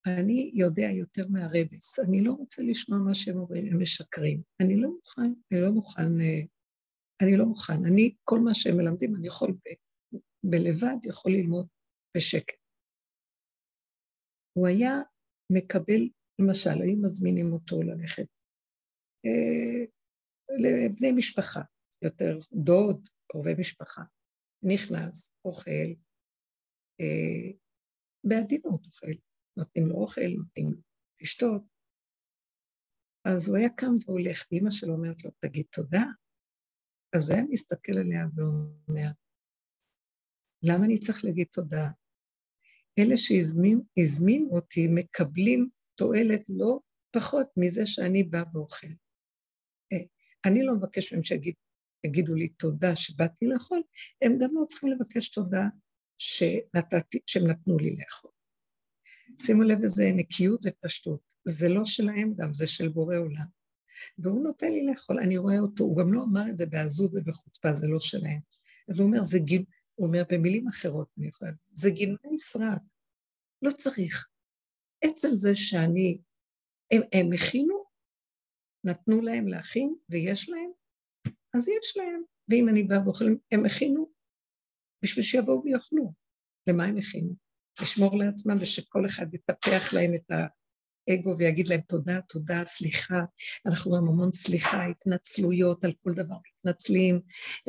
אני יודע יותר מהרבס, אני לא רוצה לשמוע מה שהם אומרים, הם משקרים. אני לא מוכן, אני לא מוכן, אה, אני לא מוכן. אני, כל מה שהם מלמדים, אני יכול ב, בלבד, יכול ללמוד בשקט. הוא היה מקבל, למשל, היו מזמינים אותו ללכת אה, לבני משפחה, יותר דוד, קרובי משפחה. נכנס, אוכל, אה, בעדינות אוכל, נותנים לו אוכל, נותנים לו לשתות. אז הוא היה קם והולך, ואימא שלו אומרת לו, תגיד תודה. אז הוא היה מסתכל עליה ואומר, למה אני צריך להגיד תודה? אלה שהזמינו אותי מקבלים תועלת לא פחות מזה שאני בא ואוכל. אה, אני לא מבקש מהם שיגיד, יגידו לי תודה שבאתי לאכול, הם גם לא צריכים לבקש תודה שנתתי, שהם נתנו לי לאכול. שימו לב איזה נקיות ופשטות. זה לא שלהם גם, זה של בורא עולם. והוא נותן לי לאכול, אני רואה אותו, הוא גם לא אמר את זה בעזות ובחוצפה, זה לא שלהם. אז הוא אומר, זה גיל, הוא אומר במילים אחרות, אני יכולה, זה גילוי סרק, לא צריך. עצם זה שאני, הם, הם הכינו, נתנו להם להכין, ויש להם, אז יש להם. ואם אני באה ואוכלים, הם הכינו בשביל שיבואו ויאכלו. למה הם הכינו? לשמור לעצמם ושכל אחד יטפח להם את האגו ויגיד להם תודה, תודה, סליחה. אנחנו גם המון סליחה, התנצלויות על כל דבר, מתנצלים,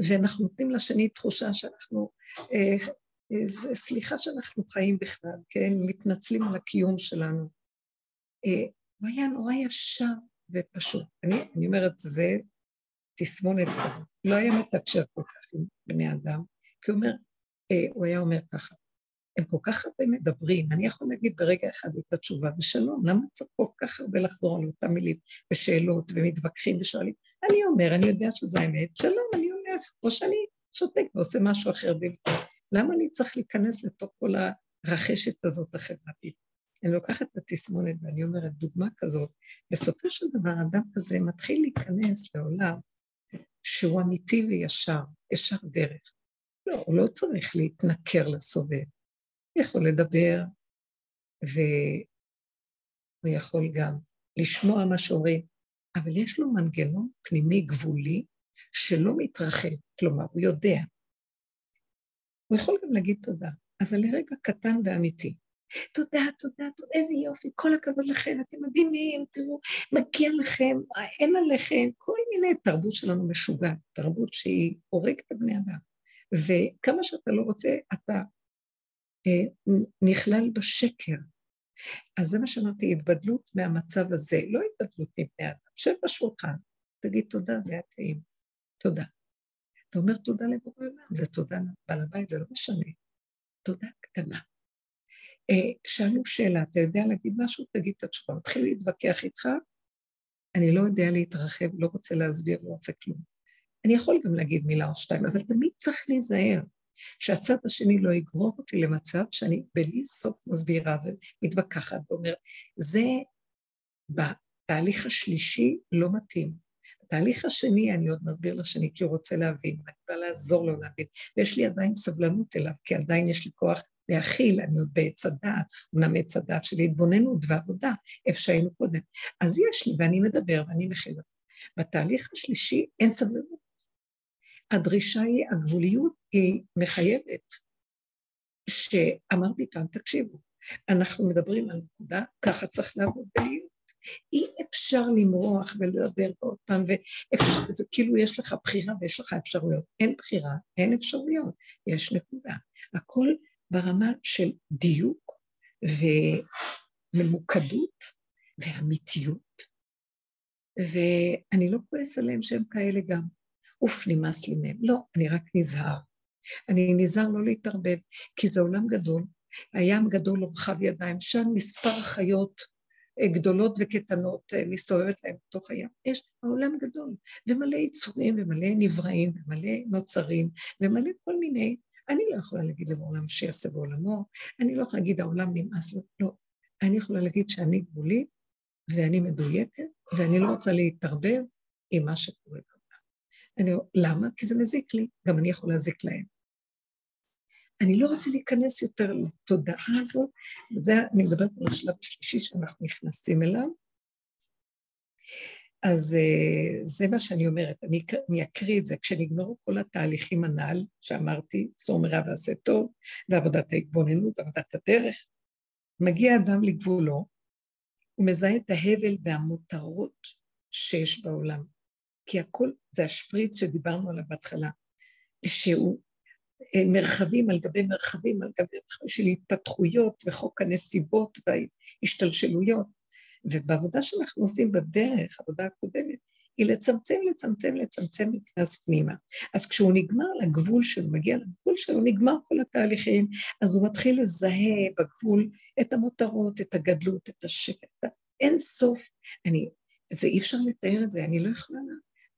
ואנחנו נותנים לשני תחושה שאנחנו, אה, אה, סליחה שאנחנו חיים בכלל, כן? מתנצלים על הקיום שלנו. אה, הוא היה נורא ישר ופשוט. אני, אני אומרת, זה תסמונת כזאת. לא היה מתקשר כל כך עם בני אדם, כי הוא אומר, אה, הוא היה אומר ככה, הם כל כך הרבה מדברים, אני יכול להגיד ברגע אחד את התשובה, ושלום, למה צריך כל כך הרבה לחזור על אותם מילים ושאלות ומתווכחים ושואלים? אני אומר, אני יודע שזו האמת, שלום, אני הולך, או שאני שותק ועושה משהו אחר במקום. למה אני צריך להיכנס לתוך כל הרחשת הזאת החברתית? אני לוקחת את התסמונת ואני אומרת, דוגמה כזאת, בסופו של דבר אדם כזה מתחיל להיכנס לעולם שהוא אמיתי וישר, ישר דרך. לא, הוא לא צריך להתנכר לסובב. הוא יכול לדבר, והוא יכול גם לשמוע מה שאומרים, אבל יש לו מנגנון פנימי גבולי שלא מתרחב, כלומר, הוא יודע. הוא יכול גם להגיד תודה, אבל לרגע קטן ואמיתי. תודה, תודה, תודה, איזה יופי, כל הכבוד לכם, אתם מדהימים, תראו, מגיע לכם, אין עליכם, כל מיני תרבות שלנו משוגעת, תרבות שהיא הורגת את הבני אדם. וכמה שאתה לא רוצה, אתה אה, נכלל בשקר. אז זה מה שאמרתי, התבדלות מהמצב הזה, לא התבדלות מבני אדם. שב בשולחן, תגיד תודה, זה היה טעים. תודה. אתה אומר תודה לבורא עולם, זה תודה לבעל הבית, זה לא משנה. תודה קטנה. אה, שאלו שאלה, אתה יודע להגיד משהו? תגיד את התשובה. מתחיל להתווכח איתך, אני לא יודע להתרחב, לא רוצה להסביר, לא רוצה כלום. אני יכול גם להגיד מילה או שתיים, אבל תמיד צריך להיזהר שהצד השני לא יגרור אותי למצב שאני בלי סוף מסבירה ומתווכחת ואומר, זה בתהליך השלישי לא מתאים. בתהליך השני אני עוד מסביר לשני כי הוא רוצה להבין, ואני באה לעזור לו להבין, ויש לי עדיין סבלנות אליו, כי עדיין יש לי כוח להכיל, אני עוד בעץ הדעת, אומנם עץ הדעת של התבוננות ועבודה, איפה שהיינו קודם. אז יש לי, ואני מדבר ואני מכיל. בתהליך השלישי אין סבלנות. הדרישה היא, הגבוליות היא מחייבת, שאמרתי פעם, תקשיבו, אנחנו מדברים על נקודה, ככה צריך לעבוד בלהיות. אי אפשר למרוח ולדבר עוד פעם, ואפשר, זה כאילו יש לך בחירה ויש לך אפשרויות. אין בחירה, אין אפשרויות, יש נקודה. הכל ברמה של דיוק וממוקדות ואמיתיות, ואני לא כועס עליהם שהם כאלה גם. אוף, נמאס לי מהם. לא, אני רק נזהר. אני נזהר לא להתערבב, כי זה עולם גדול, הים גדול ורחב ידיים, שם מספר חיות אה, גדולות וקטנות אה, מסתובבת להם בתוך הים. יש העולם גדול, ומלא יצורים ומלא נבראים ומלא נוצרים ומלא כל מיני אני לא יכולה להגיד לעולם שיעשה בעולמו, אני לא יכולה להגיד העולם נמאס לו, לא. אני יכולה להגיד שאני גבולית ואני מדויקת ואני לא רוצה להתערבב עם מה שקורה בעולם. אני, למה? כי זה מזיק לי, גם אני יכולה להזיק להם. אני לא רוצה להיכנס יותר לתודעה הזאת, וזה, אני מדברת על השלב השלישי שאנחנו נכנסים אליו, אז uh, זה מה שאני אומרת, אני, אני אקריא את זה. כשנגמרו כל התהליכים הנ"ל, שאמרתי, סור מרע ועשה טוב, ועבודת ההתבוננות, ועבודת הדרך, מגיע אדם לגבולו, הוא מזהה את ההבל והמותרות שיש בעולם. כי הכל זה השפריץ שדיברנו עליו בהתחלה, שהוא אה, מרחבים על גבי מרחבים על גבי מרחבים של התפתחויות וחוק הנסיבות וההשתלשלויות. ובעבודה שאנחנו עושים בדרך, עבודה הקודמת, היא לצמצם, לצמצם, לצמצם נכנס פנימה. אז כשהוא נגמר לגבול שלו, מגיע לגבול שלו, נגמר כל התהליכים, אז הוא מתחיל לזהה בגבול את המותרות, את הגדלות, את השקט, אין סוף. אני, זה אי אפשר לתאר את זה, אני לא יכולה,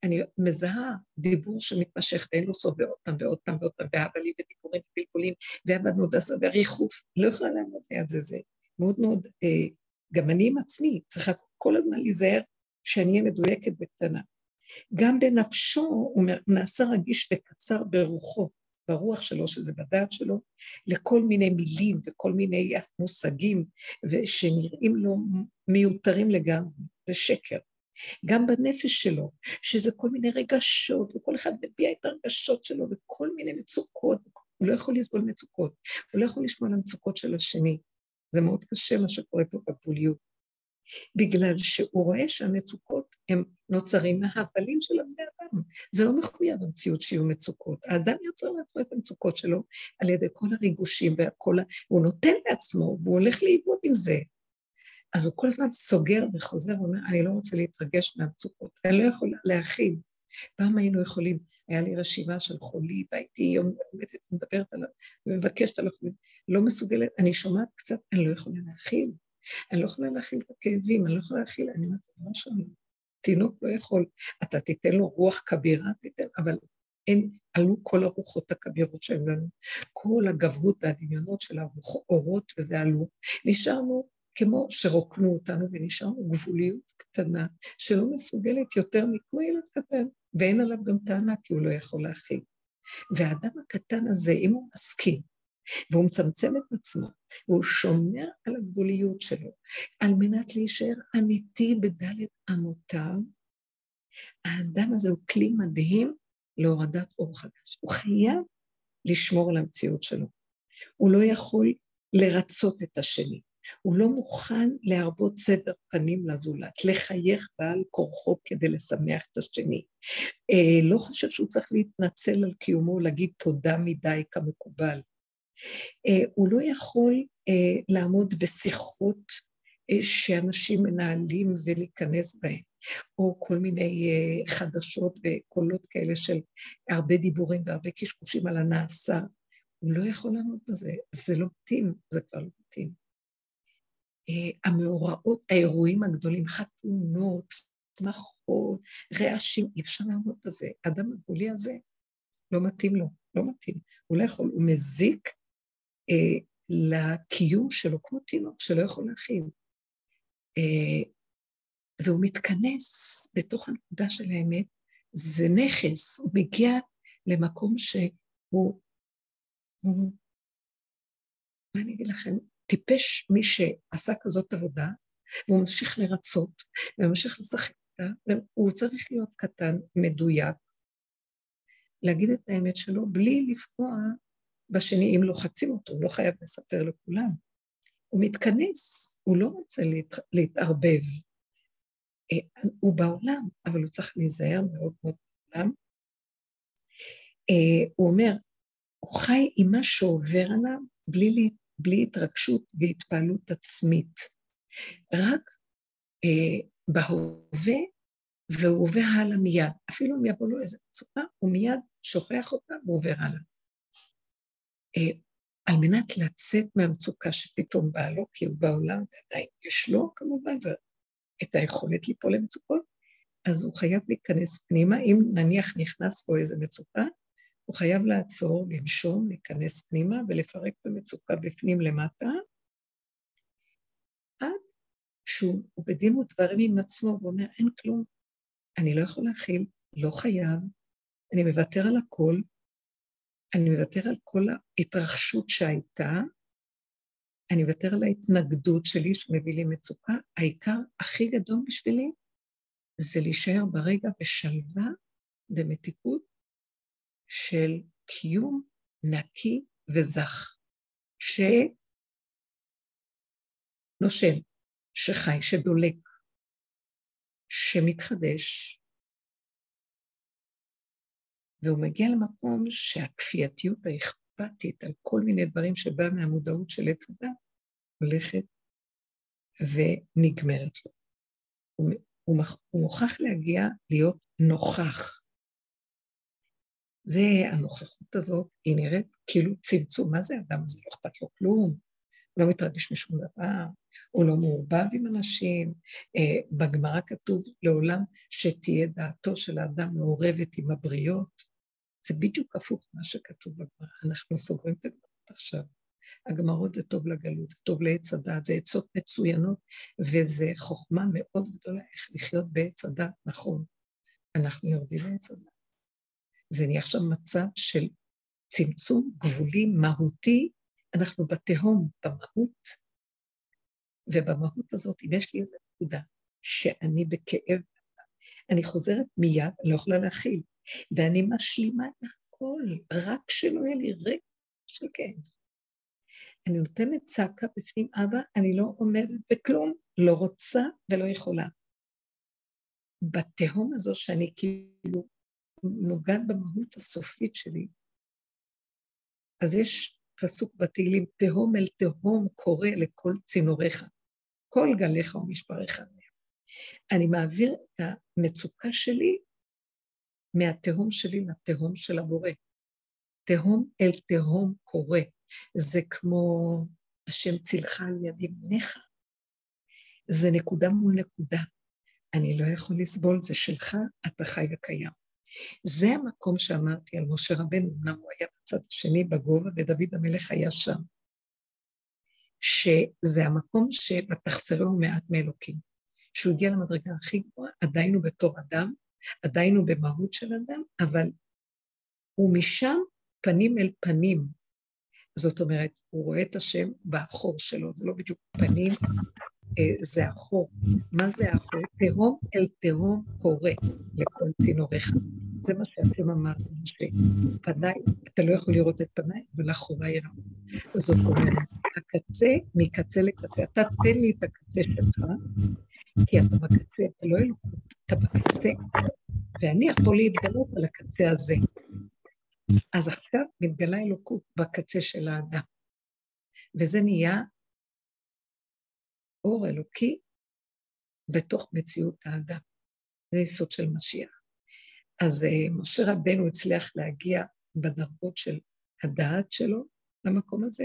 אני מזהה דיבור שמתמשך ואין לו סוף ועוד פעם ועוד פעם ועוד פעם, והבלים ודיבורים ופלפולים, ועבדנו דסה וריחוף, לא יכולה לעמוד ליד זה, זה מאוד מאוד אה, גם אני עם עצמי צריכה כל הזמן להיזהר שאני אהיה מדויקת וקטנה. גם בנפשו הוא נעשה רגיש וקצר ברוחו, ברוח שלו, שזה בדעת שלו, לכל מיני מילים וכל מיני מושגים שנראים לו מיותרים לגמרי, זה שקר. גם בנפש שלו, שזה כל מיני רגשות, וכל אחד מביע את הרגשות שלו וכל מיני מצוקות, הוא לא יכול לסבול מצוקות, הוא לא יכול לשמוע על המצוקות של השני. זה מאוד קשה מה שקורה פה בגבוליות. בגלל שהוא רואה שהמצוקות הם נוצרים מההבלים של הבני אדם. זה לא מחויב במציאות שיהיו מצוקות. האדם יוצר לעצמו את המצוקות שלו על ידי כל הריגושים והכל, הוא נותן לעצמו והוא הולך לאיבוד עם זה. אז הוא כל הזמן סוגר וחוזר ואומר, אני לא רוצה להתרגש מהמצוקות, אני לא יכולה להכיל. פעם היינו יכולים, היה לי רשימה של חולים, והייתי יום עומדת ומדברת עליו, ומבקשת עליו, לא מסוגלת, אני שומעת קצת, אני לא יכולה להכיל. אני לא יכולה להכיל את הכאבים, אני לא יכולה להכיל, אני אומרת, משהו, תינוק לא יכול, אתה תיתן לו רוח כבירה, תיתן, אבל אין, עלו כל הרוחות הכבירות שהיו לנו, כל הגברות והדמיונות של האורות וזה עלו. נשארנו כמו שרוקנו אותנו ונשארנו גבוליות קטנה, שלא מסוגלת יותר מכמו ילד קטן, ואין עליו גם טענה כי הוא לא יכול להכיל. והאדם הקטן הזה, אם הוא מסכים, והוא מצמצם את עצמו, והוא שומר על הגבוליות שלו, על מנת להישאר אמיתי בדלת אמותיו, האדם הזה הוא כלי מדהים להורדת אור חדש. הוא חייב לשמור על המציאות שלו. הוא לא יכול לרצות את השני. הוא לא מוכן להרבות סבר פנים לזולת, לחייך בעל כורחו כדי לשמח את השני. אה, לא חושב שהוא צריך להתנצל על קיומו, להגיד תודה מדי כמקובל. אה, הוא לא יכול אה, לעמוד בשיחות אה, שאנשים מנהלים ולהיכנס בהן, או כל מיני אה, חדשות וקולות כאלה של הרבה דיבורים והרבה קשקושים על הנעשה. הוא לא יכול לעמוד בזה, זה לא מתאים, זה כבר לא מתאים. אה, המאורעות, האירועים הגדולים, חתונות, שמחות, רעשים, אי אפשר לעמוד בזה. אדם הגבולי הזה, לא מתאים לו, לא מתאים. הוא לא יכול, הוא מזיק אה, לקיום שלו, כמו תינוק שלא יכול להכיל. אה, והוא מתכנס בתוך הנקודה של האמת, זה נכס, הוא מגיע למקום שהוא, הוא, מה אני אגיד לכם, טיפש מי שעשה כזאת עבודה, והוא ממשיך לרצות, וממשיך לשחק אותה, והוא צריך להיות קטן, מדויק, להגיד את האמת שלו בלי לפגוע בשני, אם לוחצים אותו, הוא לא חייב לספר לכולם. הוא מתכנס, הוא לא רוצה להת... להתערבב. אה, הוא בעולם, אבל הוא צריך להיזהר מאוד מאוד בעולם. אה, הוא אומר, הוא חי עם מה שעובר עליו בלי, בלי התרגשות והתפעלות עצמית. רק אה, בהווה, והוא הלאה מיד. אפילו אם יבוא לו איזה מצוקה, הוא מיד שוכח אותה ועובר הלאה. אה, על מנת לצאת מהמצוקה שפתאום באה לו, כי הוא בעולם ועדיין יש לו כמובן את היכולת ליפול למצוקות, אז הוא חייב להיכנס פנימה. אם נניח נכנס בו איזה מצוקה, הוא חייב לעצור, לנשום, להיכנס פנימה ולפרק את המצוקה בפנים למטה, עד שהוא בדין ודברים עם עצמו ואומר, אין כלום, אני לא יכול להכיל, לא חייב, אני מוותר על הכל, אני מוותר על כל ההתרחשות שהייתה, אני מוותר על ההתנגדות שלי שמביא לי מצוקה. העיקר הכי גדול בשבילי זה להישאר ברגע בשלווה ומתיקות של קיום נקי וזך, שנושם, שחי, שדולק, שמתחדש, והוא מגיע למקום שהכפייתיות האכפתית על כל מיני דברים שבאה מהמודעות של עץ הדת הולכת ונגמרת לו. הוא, הוא, מוכרח להגיע להיות נוכח. זה, הנוכחות הזאת, היא נראית כאילו צמצום. מה זה אדם הזה? לא אכפת לו כלום, לא מתרגש משום דבר, הוא לא מעורבב עם אנשים. אה, בגמרא כתוב לעולם שתהיה דעתו של האדם מעורבת עם הבריות. זה בדיוק הפוך מה שכתוב בגמרא. אנחנו סוגרים את הגמרות עכשיו. הגמרות זה טוב לגלות, זה טוב לעץ הדעת, זה עצות מצוינות, וזה חוכמה מאוד גדולה איך לחיות בעץ הדעת נכון. אנחנו יורדים לעץ הדעת. זה נהיה עכשיו מצב של צמצום גבולי מהותי, אנחנו בתהום, במהות, ובמהות הזאת, אם יש לי איזו נקודה שאני בכאב, אני חוזרת מיד, אני לא יכולה להכיל. ואני משלימה את הכל, רק שלא יהיה לי רגע של כאב. אני נותנת צעקה בפנים, אבא, אני לא עומדת בכלום, לא רוצה ולא יכולה. בתהום הזו שאני כאילו נוגעת במהות הסופית שלי, אז יש פסוק בתהילים, תהום אל תהום קורא לכל צינוריך, כל גליך ומשבריך. אני מעביר את המצוקה שלי מהתהום שלי לתהום של הבורא. תהום אל תהום קורה. זה כמו השם צילך על יד ימיניך. זה נקודה מול נקודה. אני לא יכול לסבול, זה שלך, אתה חי וקיים. זה המקום שאמרתי על משה רבנו, אמנם הוא היה בצד השני בגובה, ודוד המלך היה שם. שזה המקום שבתחסרו מעט מאלוקים. שהוא הגיע למדרגה הכי גבוהה, עדיין הוא בתור אדם, עדיין הוא במהות של אדם, אבל הוא משם פנים אל פנים. זאת אומרת, הוא רואה את השם בחור שלו, זה לא בדיוק פנים, אה, זה החור. מה זה החור? תהום אל תהום קורא לכל תינוריך. זה מה שאתם אמרתם, שפניי, אתה לא יכול לראות את פניי, אבל אחוריי יראו. זאת אומרת, הקצה מקצה לקצה. אתה תן לי את הקצה שלך, כי אתה בקצה, אתה לא אלוקות, אתה בקצה, ואני יכול להתגלות על הקצה הזה. אז עכשיו מתגלה אלוקות בקצה של האדם. וזה נהיה אור אלוקי בתוך מציאות האדם. זה יסוד של משיח. אז uh, משה רבנו הצליח להגיע בדרגות של הדעת שלו למקום הזה,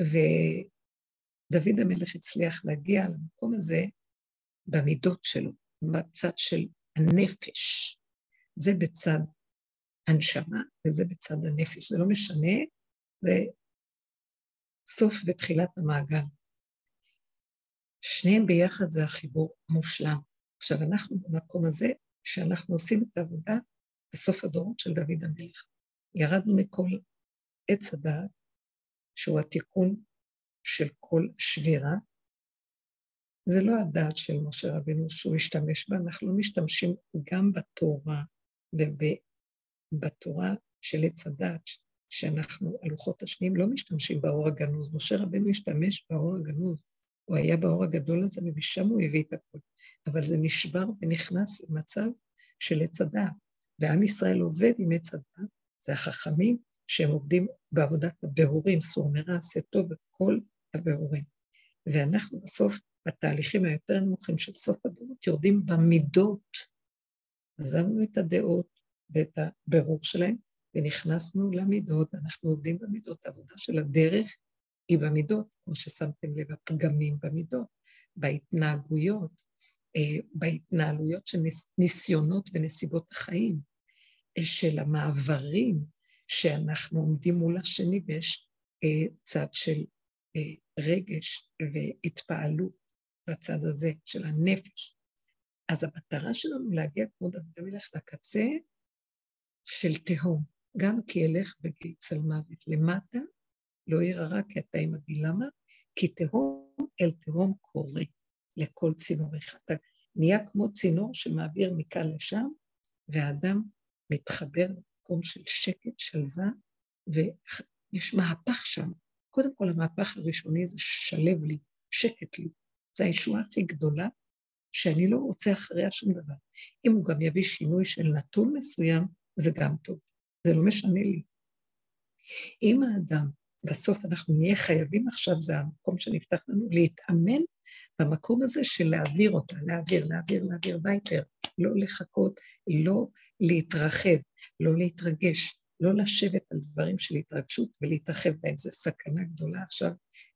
ודוד המלך הצליח להגיע למקום הזה במידות שלו, בצד של הנפש. זה בצד הנשמה וזה בצד הנפש. זה לא משנה, זה סוף ותחילת המעגל. שניהם ביחד זה החיבור המושלם. עכשיו, אנחנו במקום הזה, שאנחנו עושים את העבודה בסוף הדורות של דוד המלך. ירדנו מכל עץ הדעת, שהוא התיקון של כל שבירה. זה לא הדעת של משה רבינו שהוא השתמש בה, אנחנו לא משתמשים גם בתורה ובתורה של עץ הדעת, שאנחנו, הלוחות השניים, לא משתמשים באור הגנוז. משה רבינו השתמש באור הגנוז. הוא היה באור הגדול הזה, ומשם הוא הביא את הכול. אבל זה נשבר ונכנס למצב של עץ הדעת. ועם ישראל עובד עם עץ הדעת, זה החכמים שהם עובדים בעבודת הבירורים, סור מרע, עשה טוב, וכל הבירורים. ואנחנו בסוף, בתהליכים היותר נמוכים של סוף הדורות, יורדים במידות. עזבנו את הדעות ואת הבירור שלהם, ונכנסנו למידות, אנחנו עובדים במידות. העבודה של הדרך היא במידות, כמו ששמתם לב, הפגמים במידות, בהתנהגויות, אה, בהתנהלויות של ניסיונות ונסיבות החיים, אה, של המעברים שאנחנו עומדים מול השני ויש אה, צד של רגש והתפעלות בצד הזה של הנפש. אז המטרה שלנו להגיע כמו דוד המלך לקצה של תהום, גם כי ילך בגיל צלמוות למטה, לא ירא רע כי אתה עמדי. למה? כי תהום אל תהום קורא לכל צינורך. אתה נהיה כמו צינור שמעביר מכאן לשם, והאדם מתחבר למקום של שקט, שלווה, ויש מהפך שם. קודם כל, המהפך הראשוני זה שלב לי, שקט לי. זו הישועה הכי גדולה, שאני לא רוצה אחריה שום דבר. אם הוא גם יביא שינוי של נתון מסוים, זה גם טוב. זה לא משנה לי. אם האדם בסוף אנחנו נהיה חייבים עכשיו, זה המקום שנפתח לנו, להתאמן במקום הזה של להעביר אותה, להעביר, להעביר, להעביר וייטר, לא לחכות, לא להתרחב, לא להתרגש, לא לשבת על דברים של התרגשות ולהתרחב בהם, זו סכנה גדולה. עכשיו,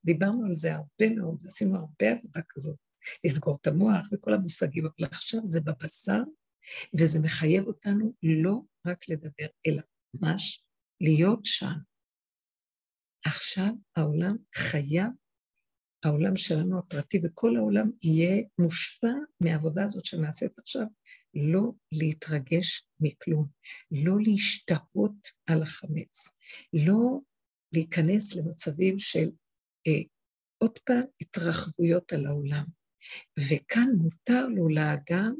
דיברנו על זה הרבה מאוד, עשינו הרבה עבודה כזאת, לסגור את המוח וכל המושגים, אבל עכשיו זה בבשר, וזה מחייב אותנו לא רק לדבר, אלא ממש להיות שם, עכשיו העולם חייב, העולם שלנו הפרטי וכל העולם יהיה מושפע מהעבודה הזאת שנעשית עכשיו, לא להתרגש מכלום, לא להשתהות על החמץ, לא להיכנס למצבים של אה, עוד פעם התרחבויות על העולם. וכאן מותר לו לאדם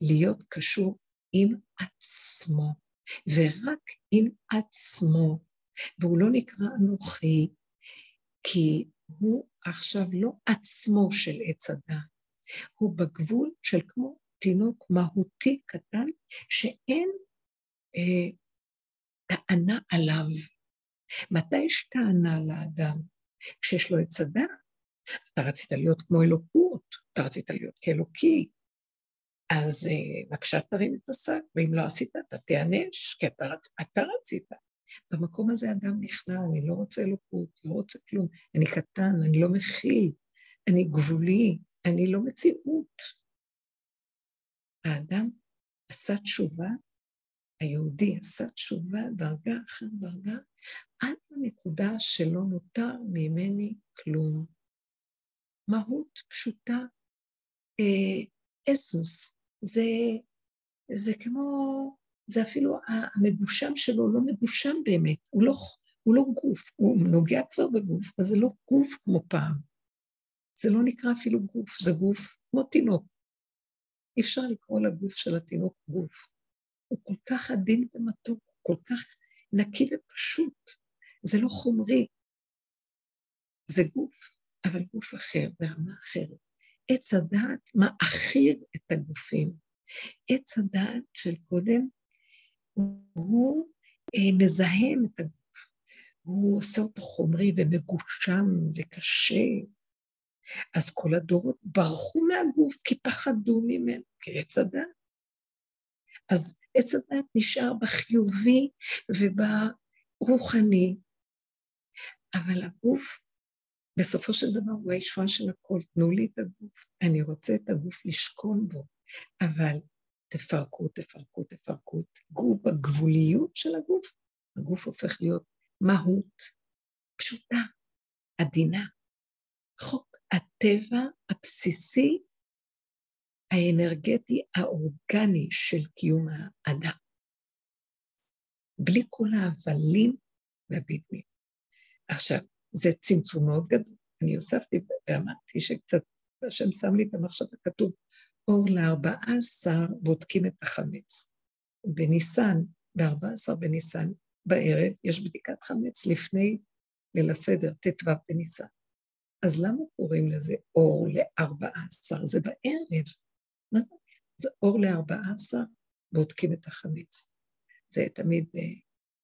להיות קשור עם עצמו, ורק עם עצמו, והוא לא נקרא אנוכי, כי הוא עכשיו לא עצמו של עץ הדעת, הוא בגבול של כמו תינוק מהותי קטן, שאין אה, טענה עליו. מתי יש טענה לאדם? כשיש לו עץ הדעת. אתה רצית להיות כמו אלוקות, אתה רצית להיות כאלוקי, אז אה, בבקשה תרים את השק, ואם לא עשית, אתה תיענש, כי אתה, רצ... אתה רצית. במקום הזה אדם נכנע, אני לא רוצה אלוקות, לא רוצה כלום, אני קטן, אני לא מכיל, אני גבולי, אני לא מציאות. האדם עשה תשובה, היהודי עשה תשובה דרגה אחר דרגה, עד לנקודה שלא נותר ממני כלום. מהות פשוטה, אה, אסנס, זה, זה כמו זה אפילו המגושם שלו לא מגושם באמת, הוא לא, הוא לא גוף, הוא נוגע כבר בגוף, אבל זה לא גוף כמו פעם. זה לא נקרא אפילו גוף, זה גוף כמו תינוק. אי אפשר לקרוא לגוף של התינוק גוף. הוא כל כך עדין ומתוק, כל כך נקי ופשוט. זה לא חומרי, זה גוף, אבל גוף אחר, ברמה אחרת. עץ הדעת מעכיר את הגופים. עץ הדעת של קודם, הוא אה, מזהם את הגוף. הוא עושה אותו חומרי ומגושם וקשה. אז כל הדורות ברחו מהגוף כי פחדו ממנו, כעץ הדעת. אז עץ הדת נשאר בחיובי וברוחני, אבל הגוף, בסופו של דבר הוא הישועה של הכל. תנו לי את הגוף, אני רוצה את הגוף לשכון בו, אבל תפרקו, תפרקו, תפרקו, תגעו בגבוליות של הגוף, הגוף הופך להיות מהות פשוטה, עדינה. חוק הטבע הבסיסי האנרגטי האורגני של קיום האדם. בלי כל ההבלים והביטויים. עכשיו, זה צמצום מאוד גדול. אני הוספתי ואמרתי שקצת, השם שם לי את המחשבה, כתוב, אור לארבעה עשר בודקים את החמץ. בניסן, בארבע עשר בניסן, בערב, יש בדיקת חמץ לפני ליל הסדר, ט"ו בניסן. אז למה קוראים לזה אור לארבעה עשר? זה בערב. מה זה? זה אור לארבעה עשר, בודקים את החמץ. זה תמיד uh,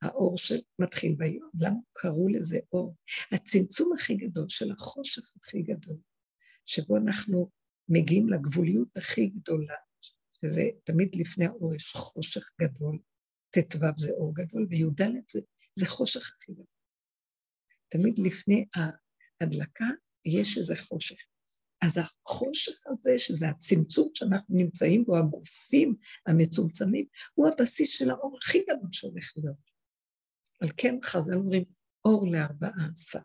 האור שמתחיל ביום. למה קראו לזה אור? הצמצום הכי גדול של החושך הכי גדול, שבו אנחנו מגיעים לגבוליות הכי גדולה, שזה תמיד לפני האור יש חושך גדול, ט"ו זה אור גדול, וי"ד זה, זה חושך הכי גדול. תמיד לפני ההדלקה יש איזה חושך. אז החושך הזה, שזה הצמצום שאנחנו נמצאים בו, הגופים המצומצמים, הוא הבסיס של האור הכי גדול שהולך להיות. על כן חז"ל אומרים, אור לארבעה עשר.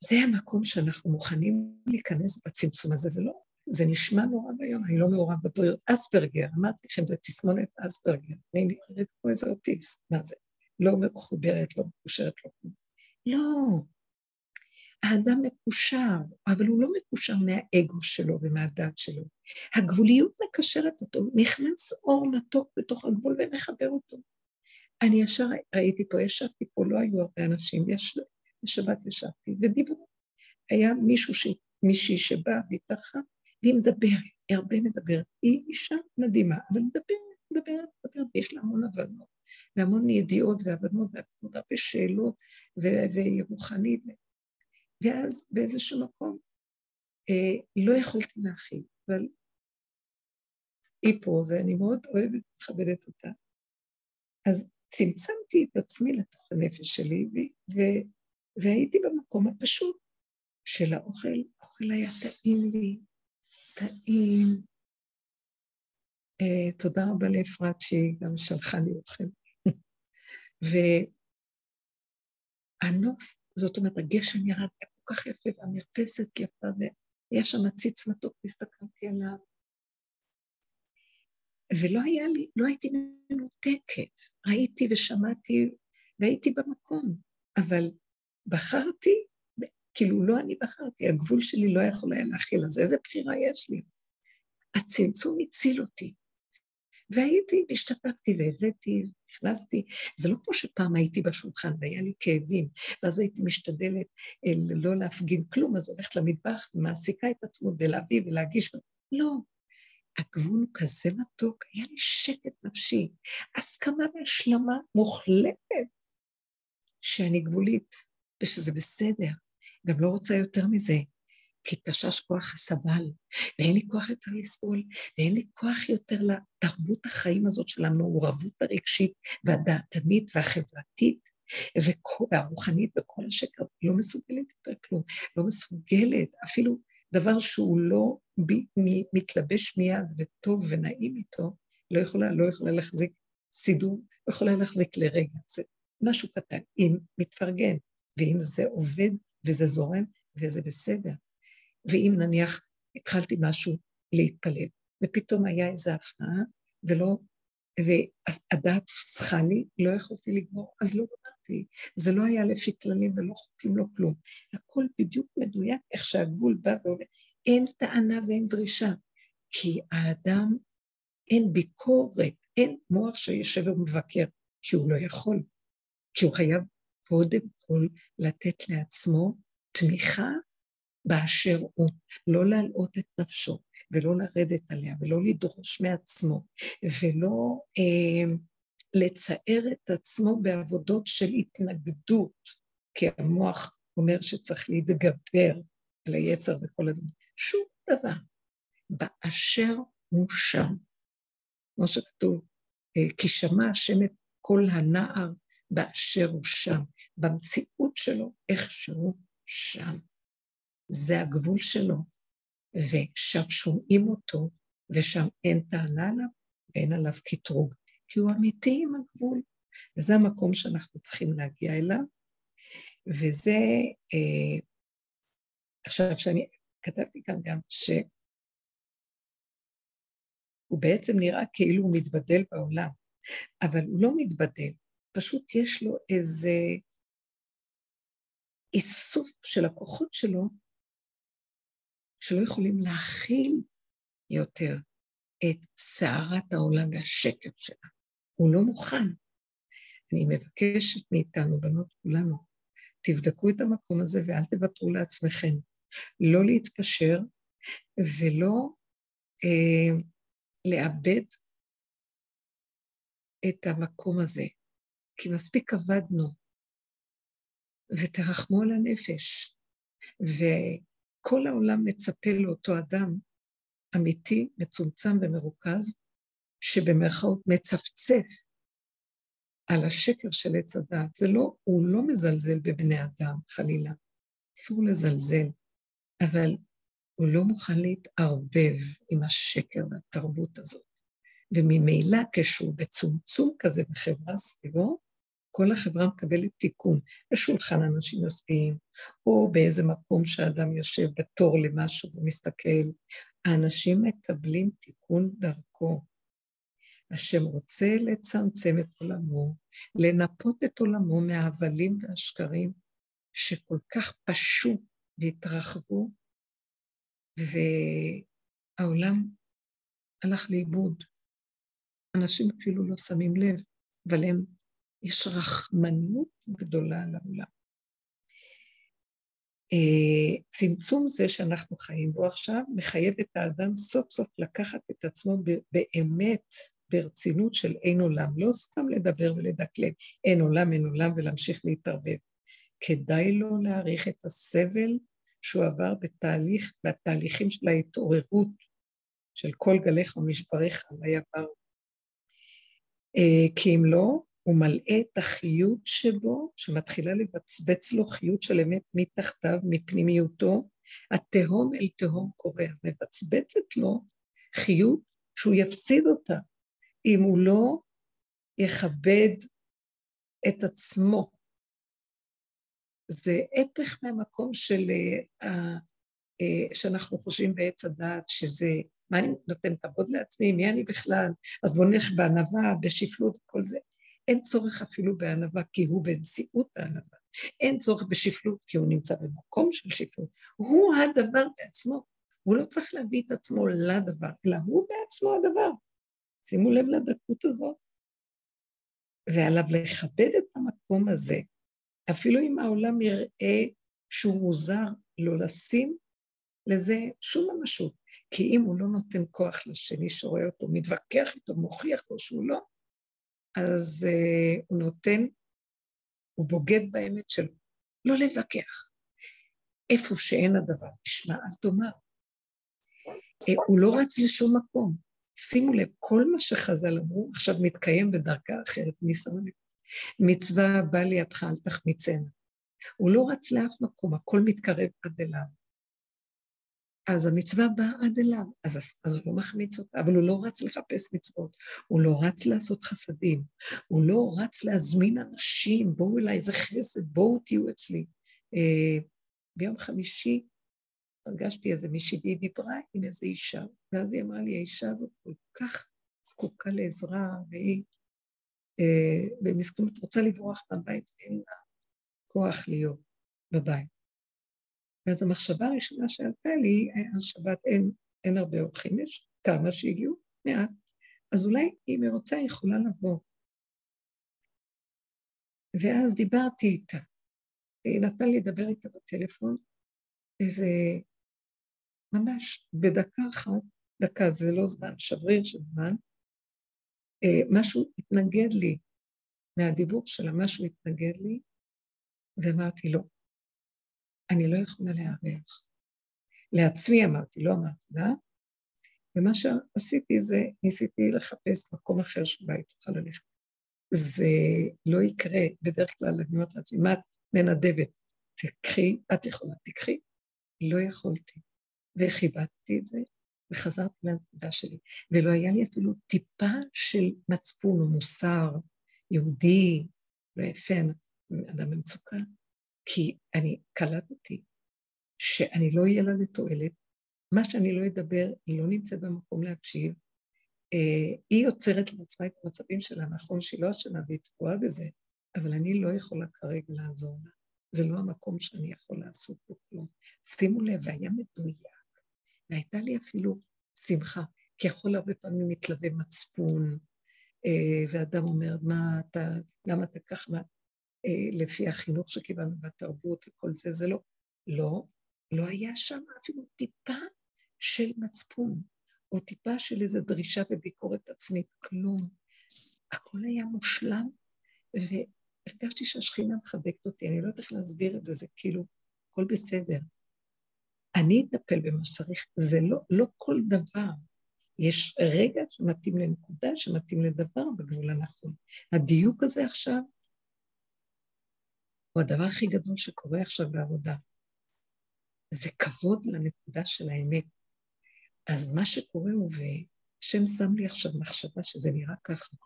זה המקום שאנחנו מוכנים להיכנס בצמצום הזה, זה לא, זה נשמע נורא ביום, אני לא מעורב בבריאות. אספרגר, אמרתי לכם, זה תסמונת אספרגר, אני נראית כמו איזה אוטיסט, מה זה? לא מחוברת, לא מקושרת, לא כלום. לא, האדם מקושר, אבל הוא לא מקושר מהאגו שלו ומהדת שלו. הגבוליות מקשרת אותו, נכנס אור מתוק בתוך הגבול ומחבר אותו. אני ישר ראיתי פה, ישבתי פה, לא היו הרבה אנשים, יש, בשבת ישבתי ודיברו. היה מישהו, ש, מישהי שבאה והתארחה, והיא מדברת, היא הרבה מדברת. היא אישה מדהימה, אבל מדברת, מדברת, מדברת, ויש לה המון הבנות, והמון ידיעות והבנות, והרבה שאלות, והיא רוחנית. ואז באיזשהו מקום אה, לא יכולתי להכיל, אבל היא פה, ואני מאוד אוהבת ומכבדת אותה. אז צמצמתי את עצמי לתוך הנפש שלי, ו- ו- והייתי במקום הפשוט של האוכל. האוכל היה טעים לי, טעים. Uh, תודה רבה לאפרת שהיא גם שלחה לי אוכל. והנוף זאת אומרת, הגשם ירד היה כל כך יפה, והמרפסת יפה, והיה שם עציץ מתוק, והסתכלתי עליו. ולא היה לי, לא הייתי מנותקת. ראיתי ושמעתי, והייתי במקום, אבל בחרתי, כאילו לא אני בחרתי, הגבול שלי לא יכול היה להכיל, אז איזה בחירה יש לי? הצמצום הציל אותי. והייתי, והשתתפתי והבאתי, נכנסתי. זה לא כמו שפעם הייתי בשולחן והיה לי כאבים, ואז הייתי משתדלת אה, לא להפגין כלום, אז הולכת למטבח ומעסיקה את עצמו בלהביא ולהגיש. לא, הגבול הוא כזה מתוק, היה לי שקט נפשי, הסכמה והשלמה מוחלטת שאני גבולית ושזה בסדר, גם לא רוצה יותר מזה. כי תשש כוח הסבל, ואין לי כוח יותר לסבול, ואין לי כוח יותר לתרבות החיים הזאת של המעורבות הרגשית והדעתנית והחברתית והרוחנית וכל השקר, לא מסוגלת יותר כלום, לא מסוגלת, אפילו דבר שהוא לא ב, מ, מתלבש מיד וטוב ונעים איתו, לא יכולה, לא יכולה להחזיק סידור, לא יכולה להחזיק לרגע. זה משהו קטן, אם מתפרגן, ואם זה עובד וזה זורם וזה בסדר. ואם נניח התחלתי משהו להתפלל, ופתאום היה איזו הפרעה, ולא, והדעת פסחה לי, לא יכולתי לגמור, אז לא גמרתי. זה לא היה לפי כללים ולא חוקים, לא כלום. הכל בדיוק מדויק איך שהגבול בא ואומר, אין טענה ואין דרישה, כי האדם, אין ביקורת, אין מוח שיושב ומבקר, כי הוא לא יכול. כי הוא חייב קודם כל לתת לעצמו תמיכה באשר הוא, לא להלאות את נפשו, ולא לרדת עליה, ולא לדרוש מעצמו, ולא אה, לצער את עצמו בעבודות של התנגדות, כי המוח אומר שצריך להתגבר על היצר וכל הדברים. שום דבר. באשר הוא שם. כמו שכתוב, אה, כי שמע השם את כל הנער באשר הוא שם. במציאות שלו, איך שהוא שם. זה הגבול שלו, ושם שומעים אותו, ושם אין טענה עליו ואין עליו קטרוג, כי הוא אמיתי עם הגבול. וזה המקום שאנחנו צריכים להגיע אליו, וזה, אה, עכשיו, שאני כתבתי כאן גם שהוא בעצם נראה כאילו הוא מתבדל בעולם, אבל הוא לא מתבדל, פשוט יש לו איזה איסוף של הכוחות שלו, שלא יכולים להכיל יותר את סערת העולם והשקר שלה. הוא לא מוכן. אני מבקשת מאיתנו, בנות כולנו, תבדקו את המקום הזה ואל תוותרו לעצמכם. לא להתפשר ולא אה, לאבד את המקום הזה, כי מספיק עבדנו, ותרחמו על הנפש, וכל העולם מצפה לאותו אדם אמיתי, מצומצם ומרוכז, שבמרכאות מצפצף על השקר של עץ הדעת. זה לא, הוא לא מזלזל בבני אדם, חלילה. אסור לזלזל, אבל הוא לא מוכן להתערבב עם השקר והתרבות הזאת. וממילא כשהוא בצומצום כזה בחברה סביבו, כל החברה מקבלת תיקון. בשולחן אנשים יושבים, או באיזה מקום שאדם יושב בתור למשהו ומסתכל. האנשים מקבלים תיקון דרכו. השם רוצה לצמצם את עולמו, לנפות את עולמו מההבלים והשקרים שכל כך פשו והתרחבו, והעולם הלך לאיבוד. אנשים אפילו לא שמים לב, אבל הם, יש רחמנות גדולה על העולם. אה, צמצום זה שאנחנו חיים בו עכשיו, מחייב את האדם סוף סוף לקחת את עצמו באמת ברצינות של אין עולם, לא סתם לדבר ולדקלם אין עולם, אין עולם ולהמשיך להתערבב. כדאי לו להעריך את הסבל שהוא עבר בתהליך, בתהליכים של ההתעוררות של כל גליך ומשבריך על היבר. אה, כי אם לא, הוא מלאה את החיות שבו, שמתחילה לבצבץ לו חיות של אמת מתחתיו, מפנימיותו, התהום אל תהום קורע, מבצבצת לו חיות שהוא יפסיד אותה, אם הוא לא יכבד את עצמו. זה הפך מהמקום של, uh, uh, שאנחנו חושבים בעץ הדעת, שזה, מה אני נותן כבוד לעצמי, מי אני בכלל, אז בוא נלך בענווה, בשפלות, כל זה. אין צורך אפילו בענווה, כי הוא בנשיאות הענווה. אין צורך בשפלות, כי הוא נמצא במקום של שפלות. הוא הדבר בעצמו. הוא לא צריך להביא את עצמו לדבר, אלא הוא בעצמו הדבר. שימו לב לדקות הזאת. ועליו לכבד את המקום הזה, אפילו אם העולם יראה שהוא מוזר, לא לשים לזה שום ממשות. כי אם הוא לא נותן כוח לשני שרואה אותו, מתווכח איתו, מוכיח לו שהוא לא, אז uh, הוא נותן, הוא בוגד באמת שלו. לא להתווכח. איפה שאין הדבר, תשמע, אל תאמר. Uh, הוא לא רץ לשום מקום. שימו לב, כל מה שחז"ל אמרו עכשיו מתקיים בדרכה אחרת, מי שם לב? מצווה בא לידך אל תחמיצנה. הוא לא רץ לאף מקום, הכל מתקרב עד אליו. אז המצווה באה עד אליו, אז, אז הוא לא מחמיץ אותה, אבל הוא לא רץ לחפש מצוות, הוא לא רץ לעשות חסדים, הוא לא רץ להזמין אנשים, בואו אליי, איזה חסד, בואו תהיו אצלי. אה, ביום חמישי פגשתי איזה מישהי והיא דיברה עם איזו אישה, ואז היא אמרה לי, האישה הזאת כל כך זקוקה לעזרה, והיא אה, במסכנות רוצה לברוח מהבית, ואין לה כוח להיות בבית. ואז המחשבה הראשונה שעלתה לי, השבת אין, אין הרבה אורחים, יש כמה שהגיעו, מעט. אז אולי אם היא רוצה, היא יכולה לבוא. ואז דיברתי איתה. היא נתנה לי לדבר איתה בטלפון, איזה, ממש בדקה אחת, דקה זה לא זמן, שבריר של זמן, אה, משהו התנגד לי מהדיבור שלה, משהו התנגד לי, ואמרתי לא, אני לא יכולה להיערך. לעצמי אמרתי, לא אמרתי לה, ומה שעשיתי זה, ניסיתי לחפש מקום אחר שאולי תוכל ללכת. זה לא יקרה, בדרך כלל אני אומרת לעצמי, מה את מנדבת? תקחי, את יכולה, תקחי. לא יכולתי. וכיבדתי את זה, וחזרתי לנקודה שלי. ולא היה לי אפילו טיפה של מצפון או מוסר יהודי, לא אדם במצוקה, כי אני קלטתי שאני לא אהיה לה לתועלת, מה שאני לא אדבר, היא לא נמצאת במקום להקשיב, אה, היא יוצרת לעצמה את המצבים שלה, נכון שהיא לא אשמה והיא תקועה בזה, אבל אני לא יכולה כרגע לעזור לה. זה לא המקום שאני יכול לעשות פה כלום. שימו לב, והיה מדויק, והייתה לי אפילו שמחה, כי יכול הרבה פעמים מתלווה מצפון, אה, ואדם אומר, מה אתה, למה אתה כך, מה, אה, לפי החינוך שקיבלנו בתרבות וכל זה, זה לא. לא, לא היה שם אפילו טיפה של מצפון, או טיפה של איזו דרישה וביקורת עצמית, כלום. הכל היה מושלם, והרגשתי שהשכינה מחבקת אותי, אני לא יודעת איך להסביר את זה, זה כאילו, הכל בסדר. אני אטפל במה שצריך, זה לא, לא כל דבר. יש רגע שמתאים לנקודה, שמתאים לדבר בגבול הנכון. הדיוק הזה עכשיו הוא הדבר הכי גדול שקורה עכשיו בעבודה. זה כבוד לנקודה של האמת. אז מה שקורה הוא, והשם שם לי עכשיו מחשבה שזה נראה ככה,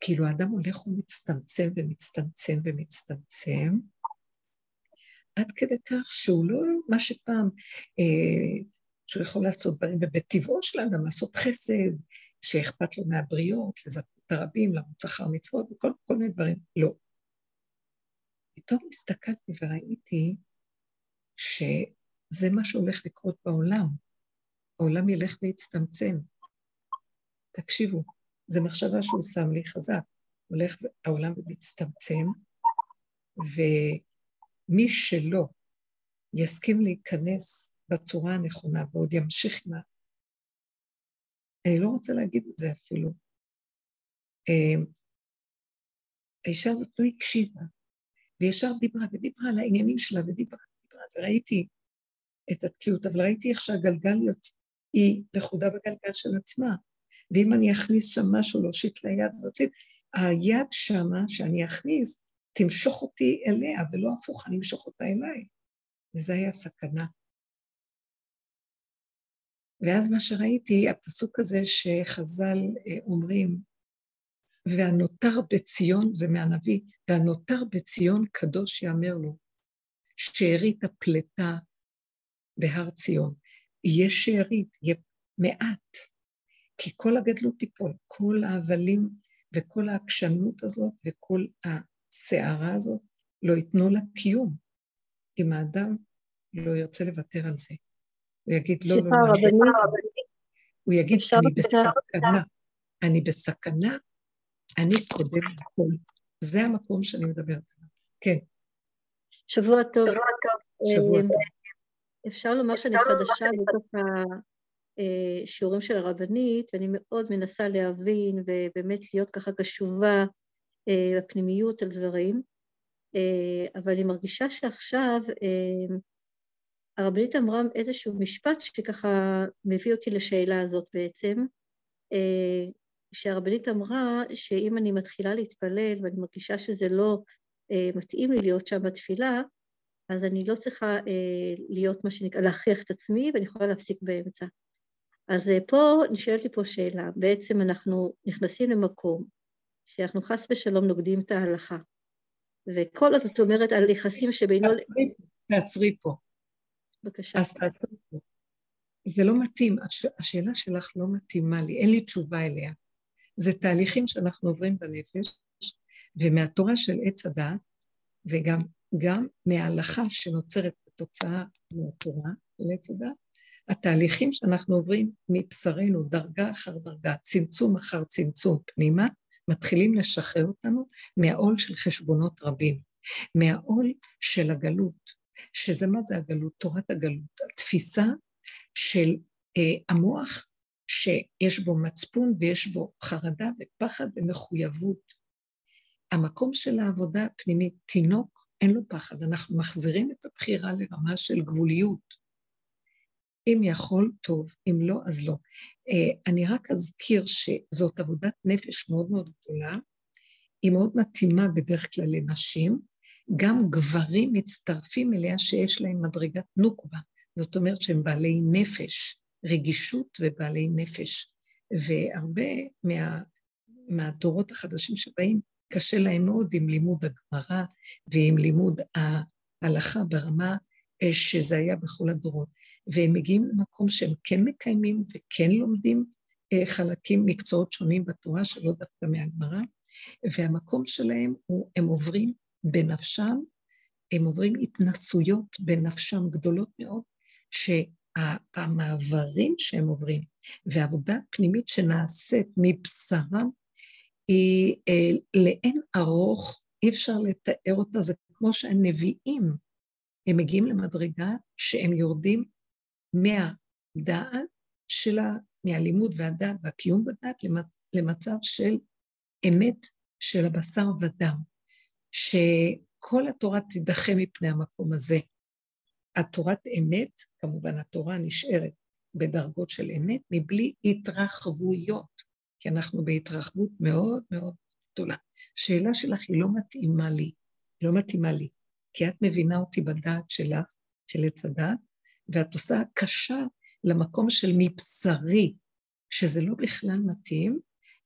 כאילו האדם הולך ומצטמצם ומצטמצם ומצטמצם, עד כדי כך שהוא לא מה שפעם, אה, שהוא יכול לעשות דברים, ובטבעו של האדם לעשות חסד, שאכפת לו מהבריות, לזכות הרבים, לרוץ אחר מצוות, וכל כל מיני דברים. לא. פתאום הסתכלתי וראיתי שזה מה שהולך לקרות בעולם. העולם ילך ויצטמצם. תקשיבו, זו מחשבה שהוא שם לי חזק. הולך העולם ומצטמצם, ומי שלא יסכים להיכנס בצורה הנכונה ועוד ימשיך עם ה... אני לא רוצה להגיד את זה אפילו. אמ, האישה הזאת לא הקשיבה, וישר דיברה, ודיברה על העניינים שלה, ודיברה, ודיברה, וראיתי את התקיעות, אבל ראיתי איך שהגלגל יוצא, היא לכודה בגלגל של עצמה. ואם אני אכניס שם משהו, להושיט ליד ולהוציא, היד שמה שאני אכניס, תמשוך אותי אליה, ולא הפוך, אני אמשוך אותה אליי. וזה היה סכנה. ואז מה שראיתי, הפסוק הזה שחז"ל אה, אומרים, והנותר בציון, זה מהנביא, והנותר בציון קדוש יאמר לו, שארית הפלטה בהר ציון. יהיה שארית, יהיה מעט, כי כל הגדלות תיפול, כל ההבלים וכל העקשנות הזאת וכל הסערה הזאת לא ייתנו לה קיום, אם האדם לא ירצה לוותר על זה. הוא יגיד, לא, לא, לא, הוא יגיד, אני בסכנה, אני בסכנה, אני קודם לכל. זה המקום שאני מדברת עליו. כן. שבוע טוב. שבוע טוב. אפשר לומר שאני חדשה בתוך השיעורים של הרבנית, ואני מאוד מנסה להבין ובאמת להיות ככה קשובה בפנימיות על דברים, אבל אני מרגישה שעכשיו הרבנית אמרה איזשהו משפט שככה מביא אותי לשאלה הזאת בעצם, שהרבנית אמרה שאם אני מתחילה להתפלל ואני מרגישה שזה לא מתאים לי להיות שם בתפילה, אז אני לא צריכה אה, להיות מה שנקרא, להכריח את עצמי, ואני יכולה להפסיק באמצע. אז אה, פה נשאלת לי פה שאלה, בעצם אנחנו נכנסים למקום שאנחנו חס ושלום נוגדים את ההלכה, וכל עוד את אומרת על יחסים שבינו... תעצרי פה. בבקשה. אז תעצרי פה. זה לא מתאים, השאלה שלך לא מתאימה לי, אין לי תשובה אליה. זה תהליכים שאנחנו עוברים בנפש, ומהתורה של עץ הדעת, וגם גם מההלכה שנוצרת בתוצאה מהתורה, לעץ הדת, התהליכים שאנחנו עוברים מבשרנו, דרגה אחר דרגה, צמצום אחר צמצום פנימה, מתחילים לשחרר אותנו מהעול של חשבונות רבים, מהעול של הגלות, שזה מה זה הגלות? תורת הגלות, התפיסה של אה, המוח שיש בו מצפון ויש בו חרדה ופחד ומחויבות. המקום של העבודה הפנימית, תינוק, אין לו פחד, אנחנו מחזירים את הבחירה לרמה של גבוליות. אם יכול, טוב, אם לא, אז לא. Uh, אני רק אזכיר שזאת עבודת נפש מאוד מאוד גדולה, היא מאוד מתאימה בדרך כלל לנשים, גם גברים מצטרפים אליה שיש להם מדרגת נוקבה, זאת אומרת שהם בעלי נפש, רגישות ובעלי נפש. והרבה מה, מהדורות החדשים שבאים, קשה להם מאוד עם לימוד הגמרא ועם לימוד ההלכה ברמה אה, שזה היה בכל הדורות. והם מגיעים למקום שהם כן מקיימים וכן לומדים אה, חלקים, מקצועות שונים בתורה, שלא דווקא מהגמרא, והמקום שלהם הוא, הם עוברים בנפשם, הם עוברים התנסויות בנפשם גדולות מאוד, שהמעברים שהם עוברים והעבודה הפנימית שנעשית מבשרם היא אה, לאין ארוך, אי אפשר לתאר אותה, זה כמו שהנביאים, הם מגיעים למדרגה שהם יורדים מהדעת שלה, מהלימוד והדעת והקיום בדעת, למצב של אמת של הבשר ודם, שכל התורה תידחה מפני המקום הזה. התורת אמת, כמובן התורה נשארת בדרגות של אמת, מבלי התרחבויות, כי אנחנו בהתרחבות מאוד מאוד גדולה. השאלה שלך היא לא מתאימה לי, היא לא מתאימה לי, כי את מבינה אותי בדעת שלך, של עץ הדעת, ואת עושה קשה למקום של מבשרי, שזה לא בכלל מתאים,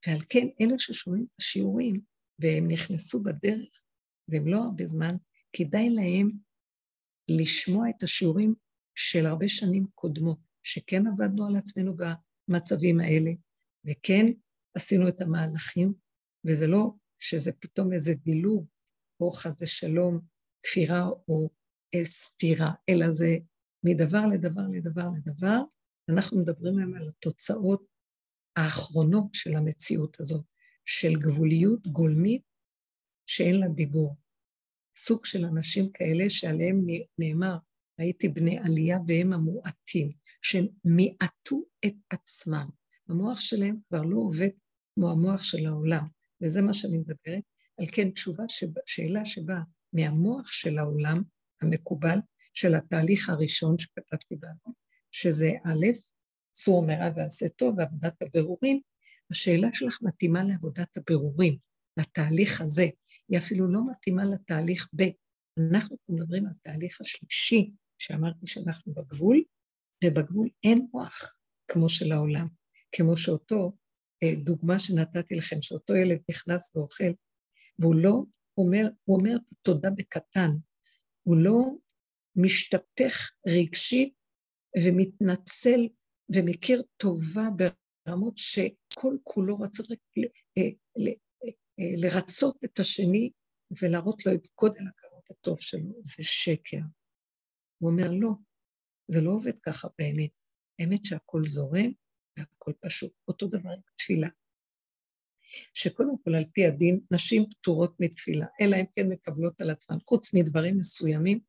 ועל כן אלה ששומעים את השיעורים, והם נכנסו בדרך, והם לא הרבה זמן, כדאי להם לשמוע את השיעורים של הרבה שנים קודמות, שכן עבדנו על עצמנו במצבים האלה, וכן עשינו את המהלכים, וזה לא שזה פתאום איזה דילוג, או חס ושלום כפירה או סתירה, אלא זה מדבר לדבר לדבר לדבר, אנחנו מדברים היום על התוצאות האחרונות של המציאות הזאת, של גבוליות גולמית שאין לה דיבור. סוג של אנשים כאלה שעליהם נאמר, הייתי בני עלייה והם המועטים, שהם מיעטו את עצמם. המוח שלהם כבר לא עובד כמו המוח של העולם, וזה מה שאני מדברת. על כן, תשובה, שבא, שאלה שבאה מהמוח של העולם המקובל, של התהליך הראשון שכתבתי בעבר, שזה א', צור מרע ועשה טוב ועבודת הבירורים, השאלה שלך מתאימה לעבודת הבירורים, לתהליך הזה, היא אפילו לא מתאימה לתהליך ב'. אנחנו מדברים על תהליך השלישי, שאמרתי שאנחנו בגבול, ובגבול אין מוח כמו של העולם, כמו שאותו אה, דוגמה שנתתי לכם, שאותו ילד נכנס ואוכל, והוא לא אומר, הוא אומר תודה בקטן, הוא לא משתפך רגשית ומתנצל ומכיר טובה ברמות שכל כולו רצה רק אה, לרצות את השני ולהראות לו את גודל הכרות הטוב שלו, זה שקר. הוא אומר, לא, זה לא עובד ככה באמת. האמת שהכל זורם והכל פשוט. אותו דבר עם תפילה. שקודם כל, על פי הדין, נשים פטורות מתפילה, אלא אם כן מקבלות על עצמן, חוץ מדברים מסוימים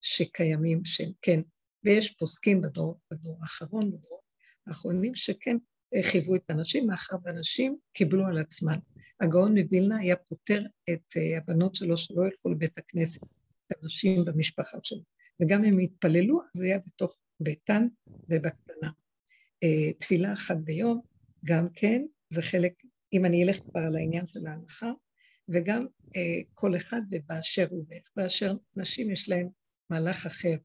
שקיימים, שהם כן, ויש פוסקים בדור, בדור האחרון, בדור האחרונים, שכן חייבו את הנשים, מאחר ואנשים קיבלו על עצמן. הגאון מווילנה היה פוטר את אה, הבנות שלו שלא ילכו לבית הכנסת, את הנשים במשפחה שלו. וגם אם יתפללו, אז היה בתוך ביתן ובקטנה. אה, תפילה אחת ביום, גם כן, זה חלק, אם אני אלך כבר על העניין של ההלכה, וגם אה, כל אחד ובאשר הוא ואיך באשר נשים יש להם מהלך אחר,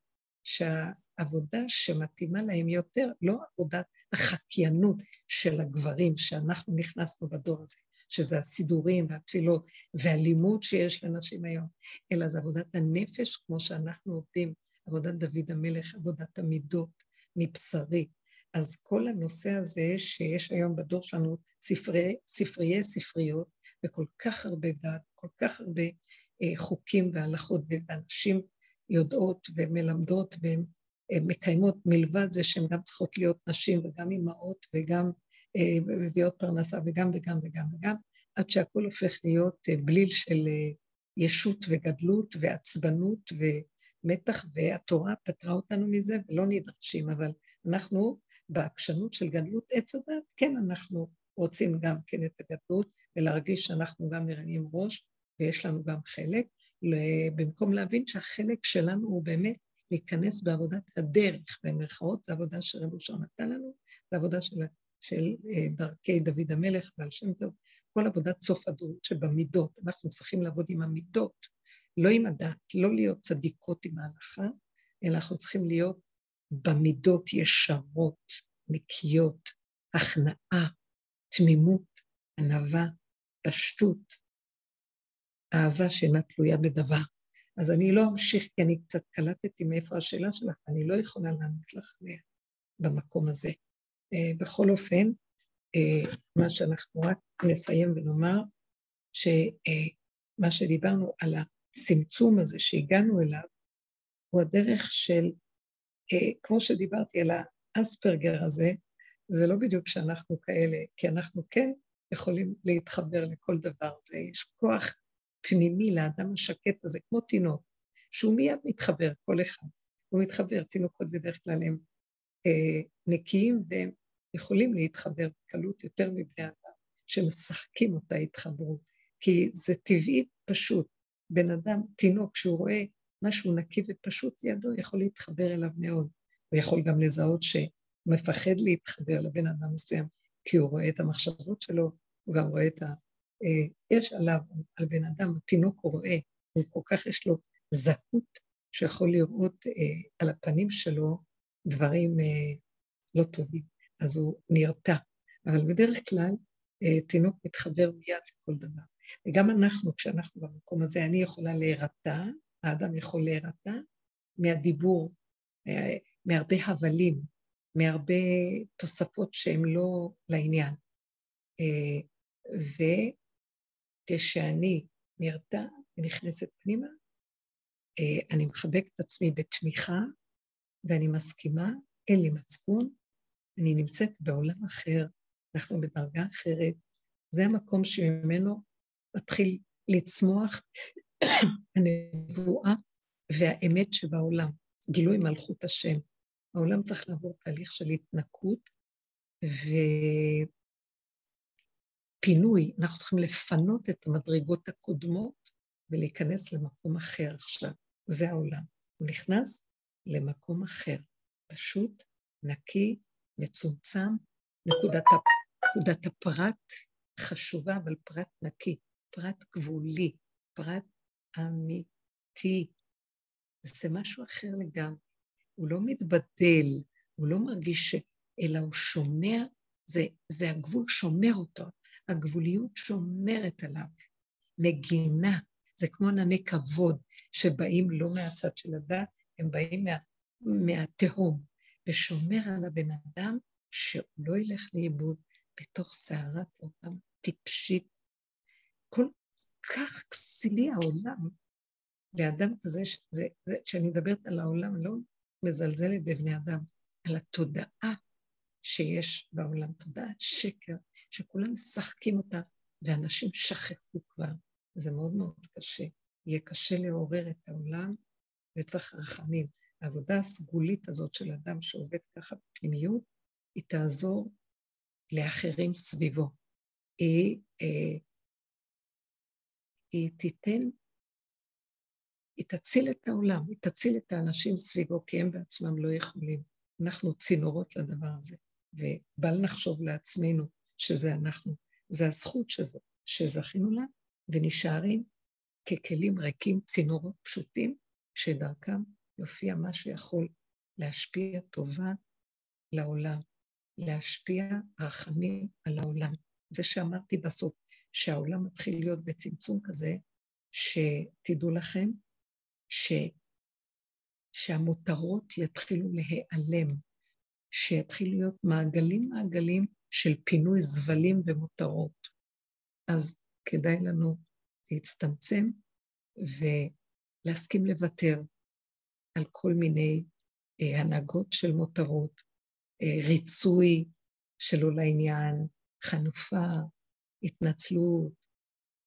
שהעבודה שמתאימה להם יותר, לא עבודת החקיינות של הגברים שאנחנו נכנסנו בדור הזה, שזה הסידורים והתפילות והלימוד שיש לנשים היום, אלא זה עבודת הנפש כמו שאנחנו עובדים, עבודת דוד המלך, עבודת המידות, מבשרי. אז כל הנושא הזה שיש היום בדור שלנו ספרי, ספריי ספריות וכל כך הרבה דעת, כל כך הרבה אה, חוקים והלכות ואנשים יודעות ומלמדות והן מקיימות מלבד זה שהן גם צריכות להיות נשים וגם אימהות וגם אה, מביאות פרנסה וגם וגם וגם וגם, עד שהכל הופך להיות אה, בליל של אה, ישות וגדלות ועצבנות ומתח, והתורה פטרה אותנו מזה ולא נדרשים, אבל אנחנו בעקשנות של גדלות עץ הדת, כן, אנחנו רוצים גם כן את הגדלות ולהרגיש שאנחנו גם מרימים ראש ויש לנו גם חלק, במקום להבין שהחלק שלנו הוא באמת להיכנס בעבודת הדרך, במרכאות, זו עבודה שרב אושר נתן לנו, זו עבודה של, של אה, דרכי דוד המלך ועל שם טוב, כל עבודת סוף הדורות שבמידות, אנחנו צריכים לעבוד עם המידות, לא עם הדת, לא להיות צדיקות עם ההלכה, אלא אנחנו צריכים להיות במידות ישרות, נקיות, הכנעה, תמימות, ענווה, פשטות, אהבה שאינה תלויה בדבר. אז אני לא אמשיך, כי אני קצת קלטתי מאיפה השאלה שלך, אני לא יכולה לענות לך במקום הזה. Uh, בכל אופן, uh, מה שאנחנו רק נסיים ונאמר, שמה uh, שדיברנו על הצמצום הזה שהגענו אליו, הוא הדרך של, כמו שדיברתי על האספרגר הזה, זה לא בדיוק שאנחנו כאלה, כי אנחנו כן יכולים להתחבר לכל דבר. זה יש כוח פנימי לאדם השקט הזה, כמו תינוק, שהוא מיד מתחבר, כל אחד. הוא מתחבר, תינוקות בדרך כלל הם אה, נקיים והם יכולים להתחבר בקלות יותר מבני אדם, שמשחקים אותה התחברות, כי זה טבעי פשוט. בן אדם, תינוק, כשהוא רואה משהו נקי ופשוט לידו, יכול להתחבר אליו מאוד. הוא יכול גם לזהות שמפחד להתחבר לבן אדם מסוים, כי הוא רואה את המחשבות שלו, הוא גם רואה את ה... אה, יש עליו, על בן אדם, התינוק הוא רואה, הוא כל כך יש לו זכות שיכול לראות אה, על הפנים שלו דברים אה, לא טובים, אז הוא נרתע. אבל בדרך כלל תינוק מתחבר מיד לכל דבר. וגם אנחנו, כשאנחנו במקום הזה, אני יכולה להירתע, האדם יכול להירתע מהדיבור, מהרבה הבלים, מהרבה תוספות שהן לא לעניין. כשאני נרתע ונכנסת פנימה, אה, אני מחבקת את עצמי בתמיכה ואני מסכימה, אין לי מצפון, אני נמצאת בעולם אחר, אנחנו בדרגה אחרת, זה המקום שממנו מתחיל לצמוח הנבואה והאמת שבעולם, גילוי מלכות השם. העולם צריך לעבור תהליך של התנקות, ו... פינוי, אנחנו צריכים לפנות את המדרגות הקודמות ולהיכנס למקום אחר עכשיו. זה העולם. הוא נכנס למקום אחר, פשוט, נקי, מצומצם, נקודת, נקודת הפרט חשובה, אבל פרט נקי, פרט גבולי, פרט אמיתי. זה משהו אחר לגמרי. הוא לא מתבדל, הוא לא מרגיש ש... אלא הוא שומע, זה, זה הגבול שומר אותו. הגבוליות שומרת עליו, מגינה, זה כמו ענני כבוד שבאים לא מהצד של הדת, הם באים מה, מהתהום, ושומר על הבן אדם שהוא לא ילך לאיבוד בתוך סערת עולם טיפשית. כל כך כסילי העולם, לאדם כזה, שזה, כשאני מדברת על העולם, לא מזלזלת בבני אדם, על התודעה שיש בעולם, תודעת שקר, שכולם משחקים אותה, ואנשים שכחו כבר. זה מאוד מאוד קשה. יהיה קשה לעורר את העולם, וצריך רחמים. העבודה הסגולית הזאת של אדם שעובד ככה בפנימיות, היא תעזור לאחרים סביבו. היא, אה, היא תיתן, היא תציל את העולם, היא תציל את האנשים סביבו, כי הם בעצמם לא יכולים. אנחנו צינורות לדבר הזה. ובל נחשוב לעצמנו שזה אנחנו. זה הזכות שזו, שזכינו לה, ונשארים ככלים ריקים, צינורות פשוטים, שדרכם יופיע מה שיכול להשפיע טובה לעולם, להשפיע רחמים על העולם. זה שאמרתי בסוף, שהעולם מתחיל להיות בצמצום כזה, שתדעו לכם, ש... שהמותרות יתחילו להיעלם, שיתחיל להיות מעגלים מעגלים של פינוי זבלים ומותרות. אז כדאי לנו להצטמצם ולהסכים לוותר על כל מיני אה, הנהגות של מותרות, אה, ריצוי שלא לעניין, חנופה, התנצלות,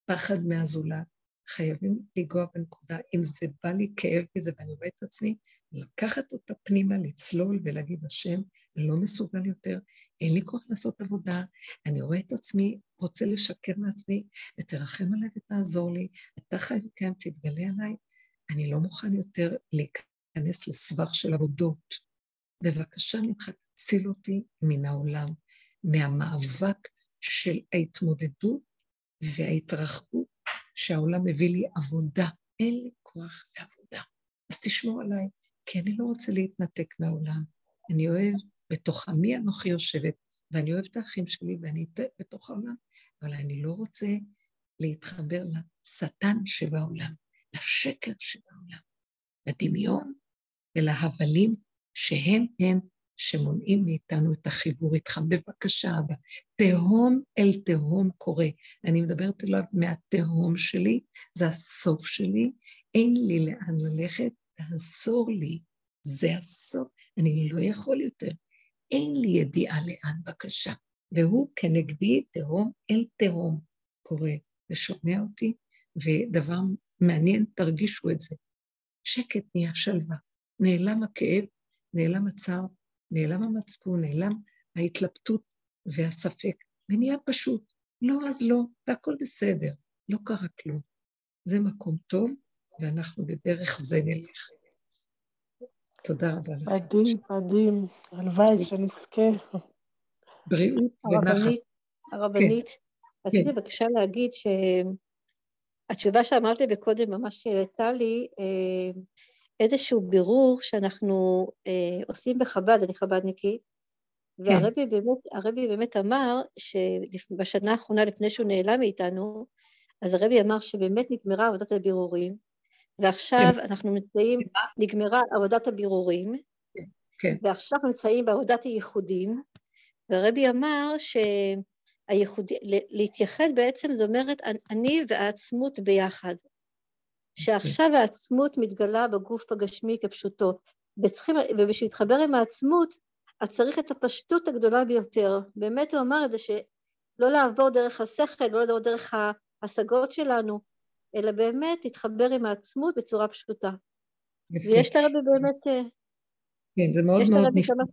פחד מהזולת. חייבים לנגוע בנקודה. אם זה בא לי כאב בזה ואני רואה את עצמי, לקחת אותה פנימה, לצלול ולהגיד, השם, לא מסוגל יותר, אין לי כוח לעשות עבודה, אני רואה את עצמי, רוצה לשקר לעצמי, ותרחם עליי ותעזור לי, אתה חי וקיים, תתגלה עליי, אני לא מוכן יותר להיכנס לסבך של עבודות. בבקשה ממך, תציל אותי מן העולם, מהמאבק של ההתמודדות וההתרחבות שהעולם מביא לי עבודה. אין לי כוח לעבודה. אז תשמור עליי, כי אני לא רוצה להתנתק מהעולם. אני אוהב בתוך עמי אנוכי יושבת, ואני אוהב את האחים שלי ואני בתוך העולם, אבל אני לא רוצה להתחבר לשטן שבעולם, לשקר שבעולם, לדמיון ולהבלים שהם הם שמונעים מאיתנו את החיבור איתך. בבקשה, אבא, תהום אל תהום קורה. אני מדברת אליו מהתהום שלי, זה הסוף שלי, אין לי לאן ללכת, תעזור לי, זה הסוף, אני לא יכול יותר. אין לי ידיעה לאן, בבקשה. והוא כנגדי תהום אל תהום קורה, ושומע אותי, ודבר מעניין, תרגישו את זה. שקט נהיה שלווה, נעלם הכאב, נעלם הצער, נעלם המצפון, נעלם ההתלבטות והספק, ונהיה פשוט. לא, אז לא, והכל בסדר, לא קרה כלום. זה מקום טוב, ואנחנו בדרך זה נלך. תודה רבה לך. מדהים, מדהים. הלוואי שנזכה. בריאות ונחת. הרבנית, כן. רציתי כן. בבקשה להגיד שהתשובה שאמרת לי בקודם ממש העלתה לי אה, איזשהו בירור שאנחנו אה, עושים בחב"ד, אני חב"דניקית, כן. והרבי באמת, הרבי באמת אמר שבשנה האחרונה לפני שהוא נעלם מאיתנו, אז הרבי אמר שבאמת נגמרה עבודת הבירורים, ועכשיו כן. אנחנו נמצאים, נגמרה עבודת הבירורים, כן. ועכשיו נמצאים בעבודת הייחודים, והרבי אמר שהייחודי, להתייחד בעצם זאת אומרת אני והעצמות ביחד. שעכשיו. העצמות מתגלה בגוף הגשמי כפשוטו, וצריכים, ובשביל להתחבר עם העצמות, אז צריך את הפשטות הגדולה ביותר. באמת הוא אמר את זה, שלא לעבור דרך השכל, לא לעבור דרך ההשגות שלנו, אלא באמת להתחבר עם העצמות בצורה פשוטה. ויש לרבי באמת... אה, כן, זה מאוד מאוד נפלא.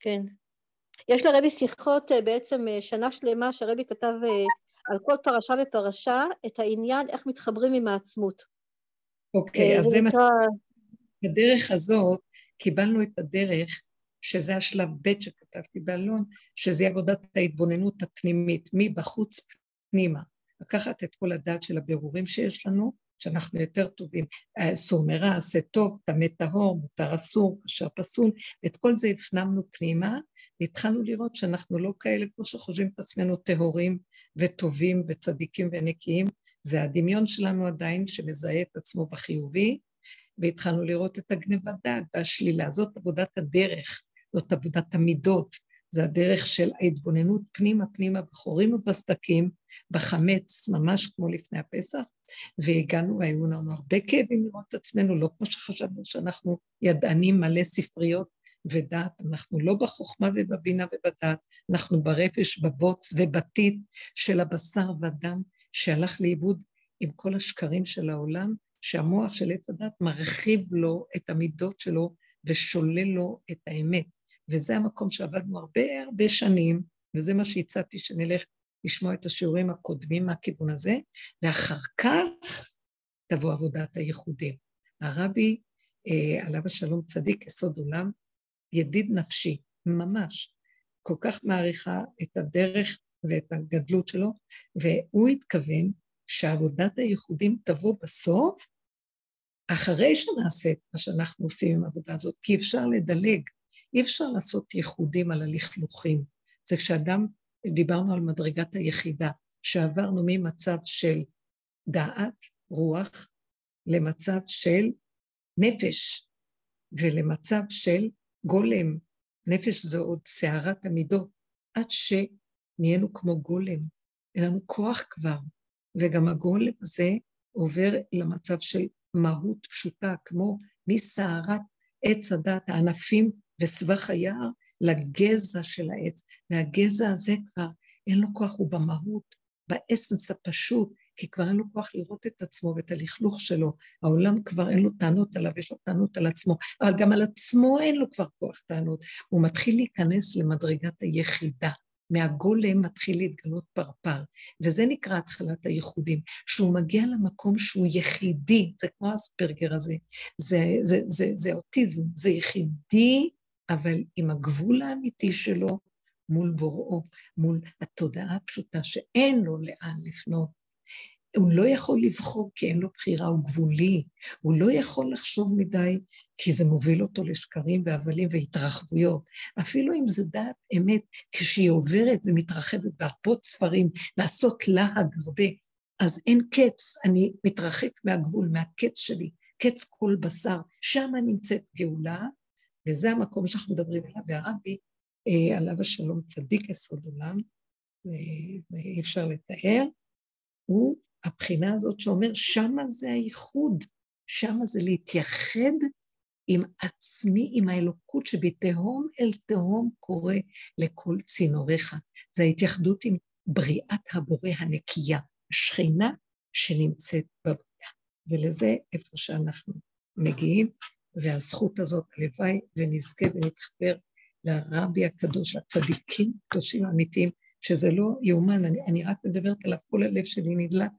כן. יש לרבי שיחות אה, בעצם אה, שנה שלמה שהרבי כתב על כל פרשה ופרשה את העניין איך מתחברים עם העצמות. אוקיי, אז זה מה... בדרך הזאת קיבלנו את הדרך, שזה השלב ב' שכתבתי באלון, שזה עבודת ההתבוננות הפנימית, מבחוץ פנימה. לקחת את כל הדעת של הבירורים שיש לנו, שאנחנו יותר טובים, אסור מרע, עשה טוב, טמא טהור, מותר אסור, אשר פסול, ואת כל זה הפנמנו פנימה, והתחלנו לראות שאנחנו לא כאלה כמו שחושבים את עצמנו טהורים וטובים וצדיקים ונקיים, זה הדמיון שלנו עדיין שמזהה את עצמו בחיובי, והתחלנו לראות את הגניבת דעת והשלילה. זאת עבודת הדרך, זאת עבודת המידות, זה הדרך של ההתבוננות פנימה פנימה בחורים ובסדקים, בחמץ, ממש כמו לפני הפסח, והגענו, היו לנו הרבה כאבים לראות את עצמנו, לא כמו שחשבנו שאנחנו ידענים מלא ספריות ודעת, אנחנו לא בחוכמה ובבינה ובדעת, אנחנו ברפש, בבוץ ובטיט של הבשר והדם שהלך לאיבוד עם כל השקרים של העולם, שהמוח של עץ הדת מרחיב לו את המידות שלו ושולל לו את האמת. וזה המקום שעבדנו הרבה הרבה שנים, וזה מה שהצעתי שנלך לשמוע את השיעורים הקודמים מהכיוון הזה, ואחר כך תבוא עבודת הייחודים. הרבי, אה, עליו השלום צדיק, יסוד עולם, ידיד נפשי, ממש, כל כך מעריכה את הדרך ואת הגדלות שלו, והוא התכוון שעבודת הייחודים תבוא בסוף, אחרי שנעשה את מה שאנחנו עושים עם העבודה הזאת, כי אפשר לדלג אי אפשר לעשות ייחודים על הלכלוכים. זה כשאדם, דיברנו על מדרגת היחידה, שעברנו ממצב של דעת, רוח, למצב של נפש, ולמצב של גולם. נפש זו עוד סערת המידות, עד שנהיינו כמו גולם. אין לנו כוח כבר, וגם הגולם הזה עובר למצב של מהות פשוטה, כמו מסערת עץ הדת, הענפים וסבך היער לגזע של העץ, והגזע הזה כבר אין לו כוח, הוא במהות, באסנס הפשוט, כי כבר אין לו כוח לראות את עצמו ואת הלכלוך שלו. העולם כבר אין לו טענות עליו, יש לו טענות על עצמו, אבל גם על עצמו אין לו כבר כוח טענות. הוא מתחיל להיכנס למדרגת היחידה. מהגולם מתחיל להתגלות פרפר, וזה נקרא התחלת הייחודים, שהוא מגיע למקום שהוא יחידי, זה כמו אספרגר הזה, זה, זה, זה, זה אוטיזם, זה יחידי, אבל עם הגבול האמיתי שלו מול בוראו, מול התודעה הפשוטה שאין לו לאן לפנות. הוא לא יכול לבחור כי אין לו בחירה, הוא גבולי. הוא לא יכול לחשוב מדי, כי זה מוביל אותו לשקרים והבלים והתרחבויות. אפילו אם זה דעת אמת, כשהיא עוברת ומתרחבת בהרפות ספרים, לעשות להג הרבה, אז אין קץ, אני מתרחק מהגבול, מהקץ שלי, קץ כל בשר, שם נמצאת גאולה, וזה המקום שאנחנו מדברים עליו, והרבי, אה, עליו השלום צדיק יסוד עולם, ואי אפשר לתאר, הוא הבחינה הזאת שאומר, שמה זה הייחוד, שמה זה להתייחד עם עצמי, עם האלוקות שבתהום אל תהום קורא לכל צינוריך. זה ההתייחדות עם בריאת הבורא הנקייה, השכינה שנמצאת בבריאה. ולזה איפה שאנחנו מגיעים, והזכות הזאת, הלוואי ונזכה ונתחבר לרבי הקדוש, לצדיקים הקדושים האמיתיים, שזה לא יאומן, אני, אני רק מדברת עליו, כל הלב שלי נדלק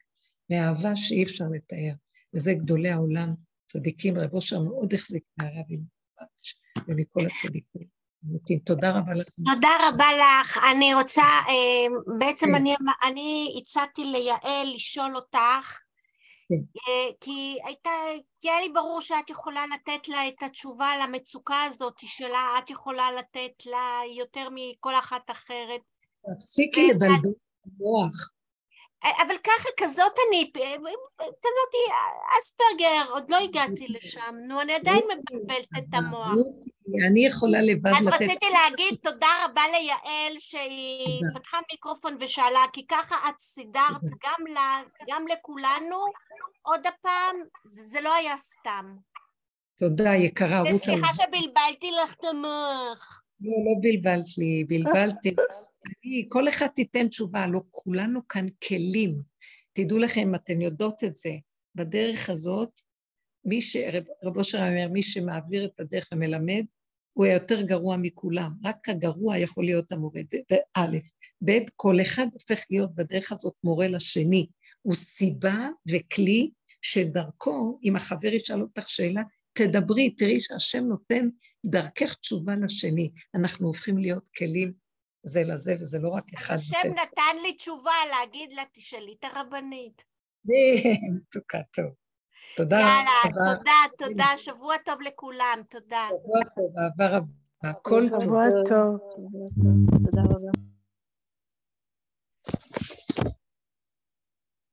מאהבה שאי אפשר לתאר. וזה גדולי העולם, צדיקים, רב אושר מאוד החזיק מהרבי ומכל הצדיקים. תודה רבה לך. תודה רבה לך. אני רוצה, אה, בעצם כן. אני, אני הצעתי ליעל לשאול אותך, כי הייתה, כי היה לי ברור שאת יכולה לתת לה את התשובה למצוקה הזאת שלה, את יכולה לתת לה יותר מכל אחת אחרת. תפסיקי לבלבל את המוח. אבל ככה, כזאת אני, כזאת אספרגר, עוד לא הגעתי לשם, נו, אני עדיין מבלבלת את המוח. אני יכולה לבד לתת... אז רציתי להגיד תודה רבה ליעל שהיא פתחה מיקרופון ושאלה, כי ככה את סידרת גם לה, גם לכולנו, עוד הפעם, זה לא היה סתם. תודה, יקרה, רות. סליחה שבלבלתי לך את המוח. לא, לא בלבלת לי, בלבלתי. אני, כל אחד תיתן תשובה, לא כולנו כאן כלים. תדעו לכם, אתן יודעות את זה, בדרך הזאת, מי ש... רב אושר אומר, מי שמעביר את הדרך ומלמד, הוא היותר גרוע מכולם. רק הגרוע יכול להיות המורה, א', ב', כל אחד הופך להיות בדרך הזאת מורה לשני. הוא סיבה וכלי שדרכו, אם החבר ישאל אותך שאלה, תדברי, תראי שהשם נותן דרכך תשובה לשני. אנחנו הופכים להיות כלים זה לזה, וזה לא רק אחד. השם נתן לי תשובה להגיד לה, תשאלי את הרבנית. מתוקה, טוב. תודה רבה. יאללה, תודה, תודה, שבוע טוב לכולם, תודה. שבוע טוב, אהבה רבה, הכל טוב. שבוע טוב. תודה רבה.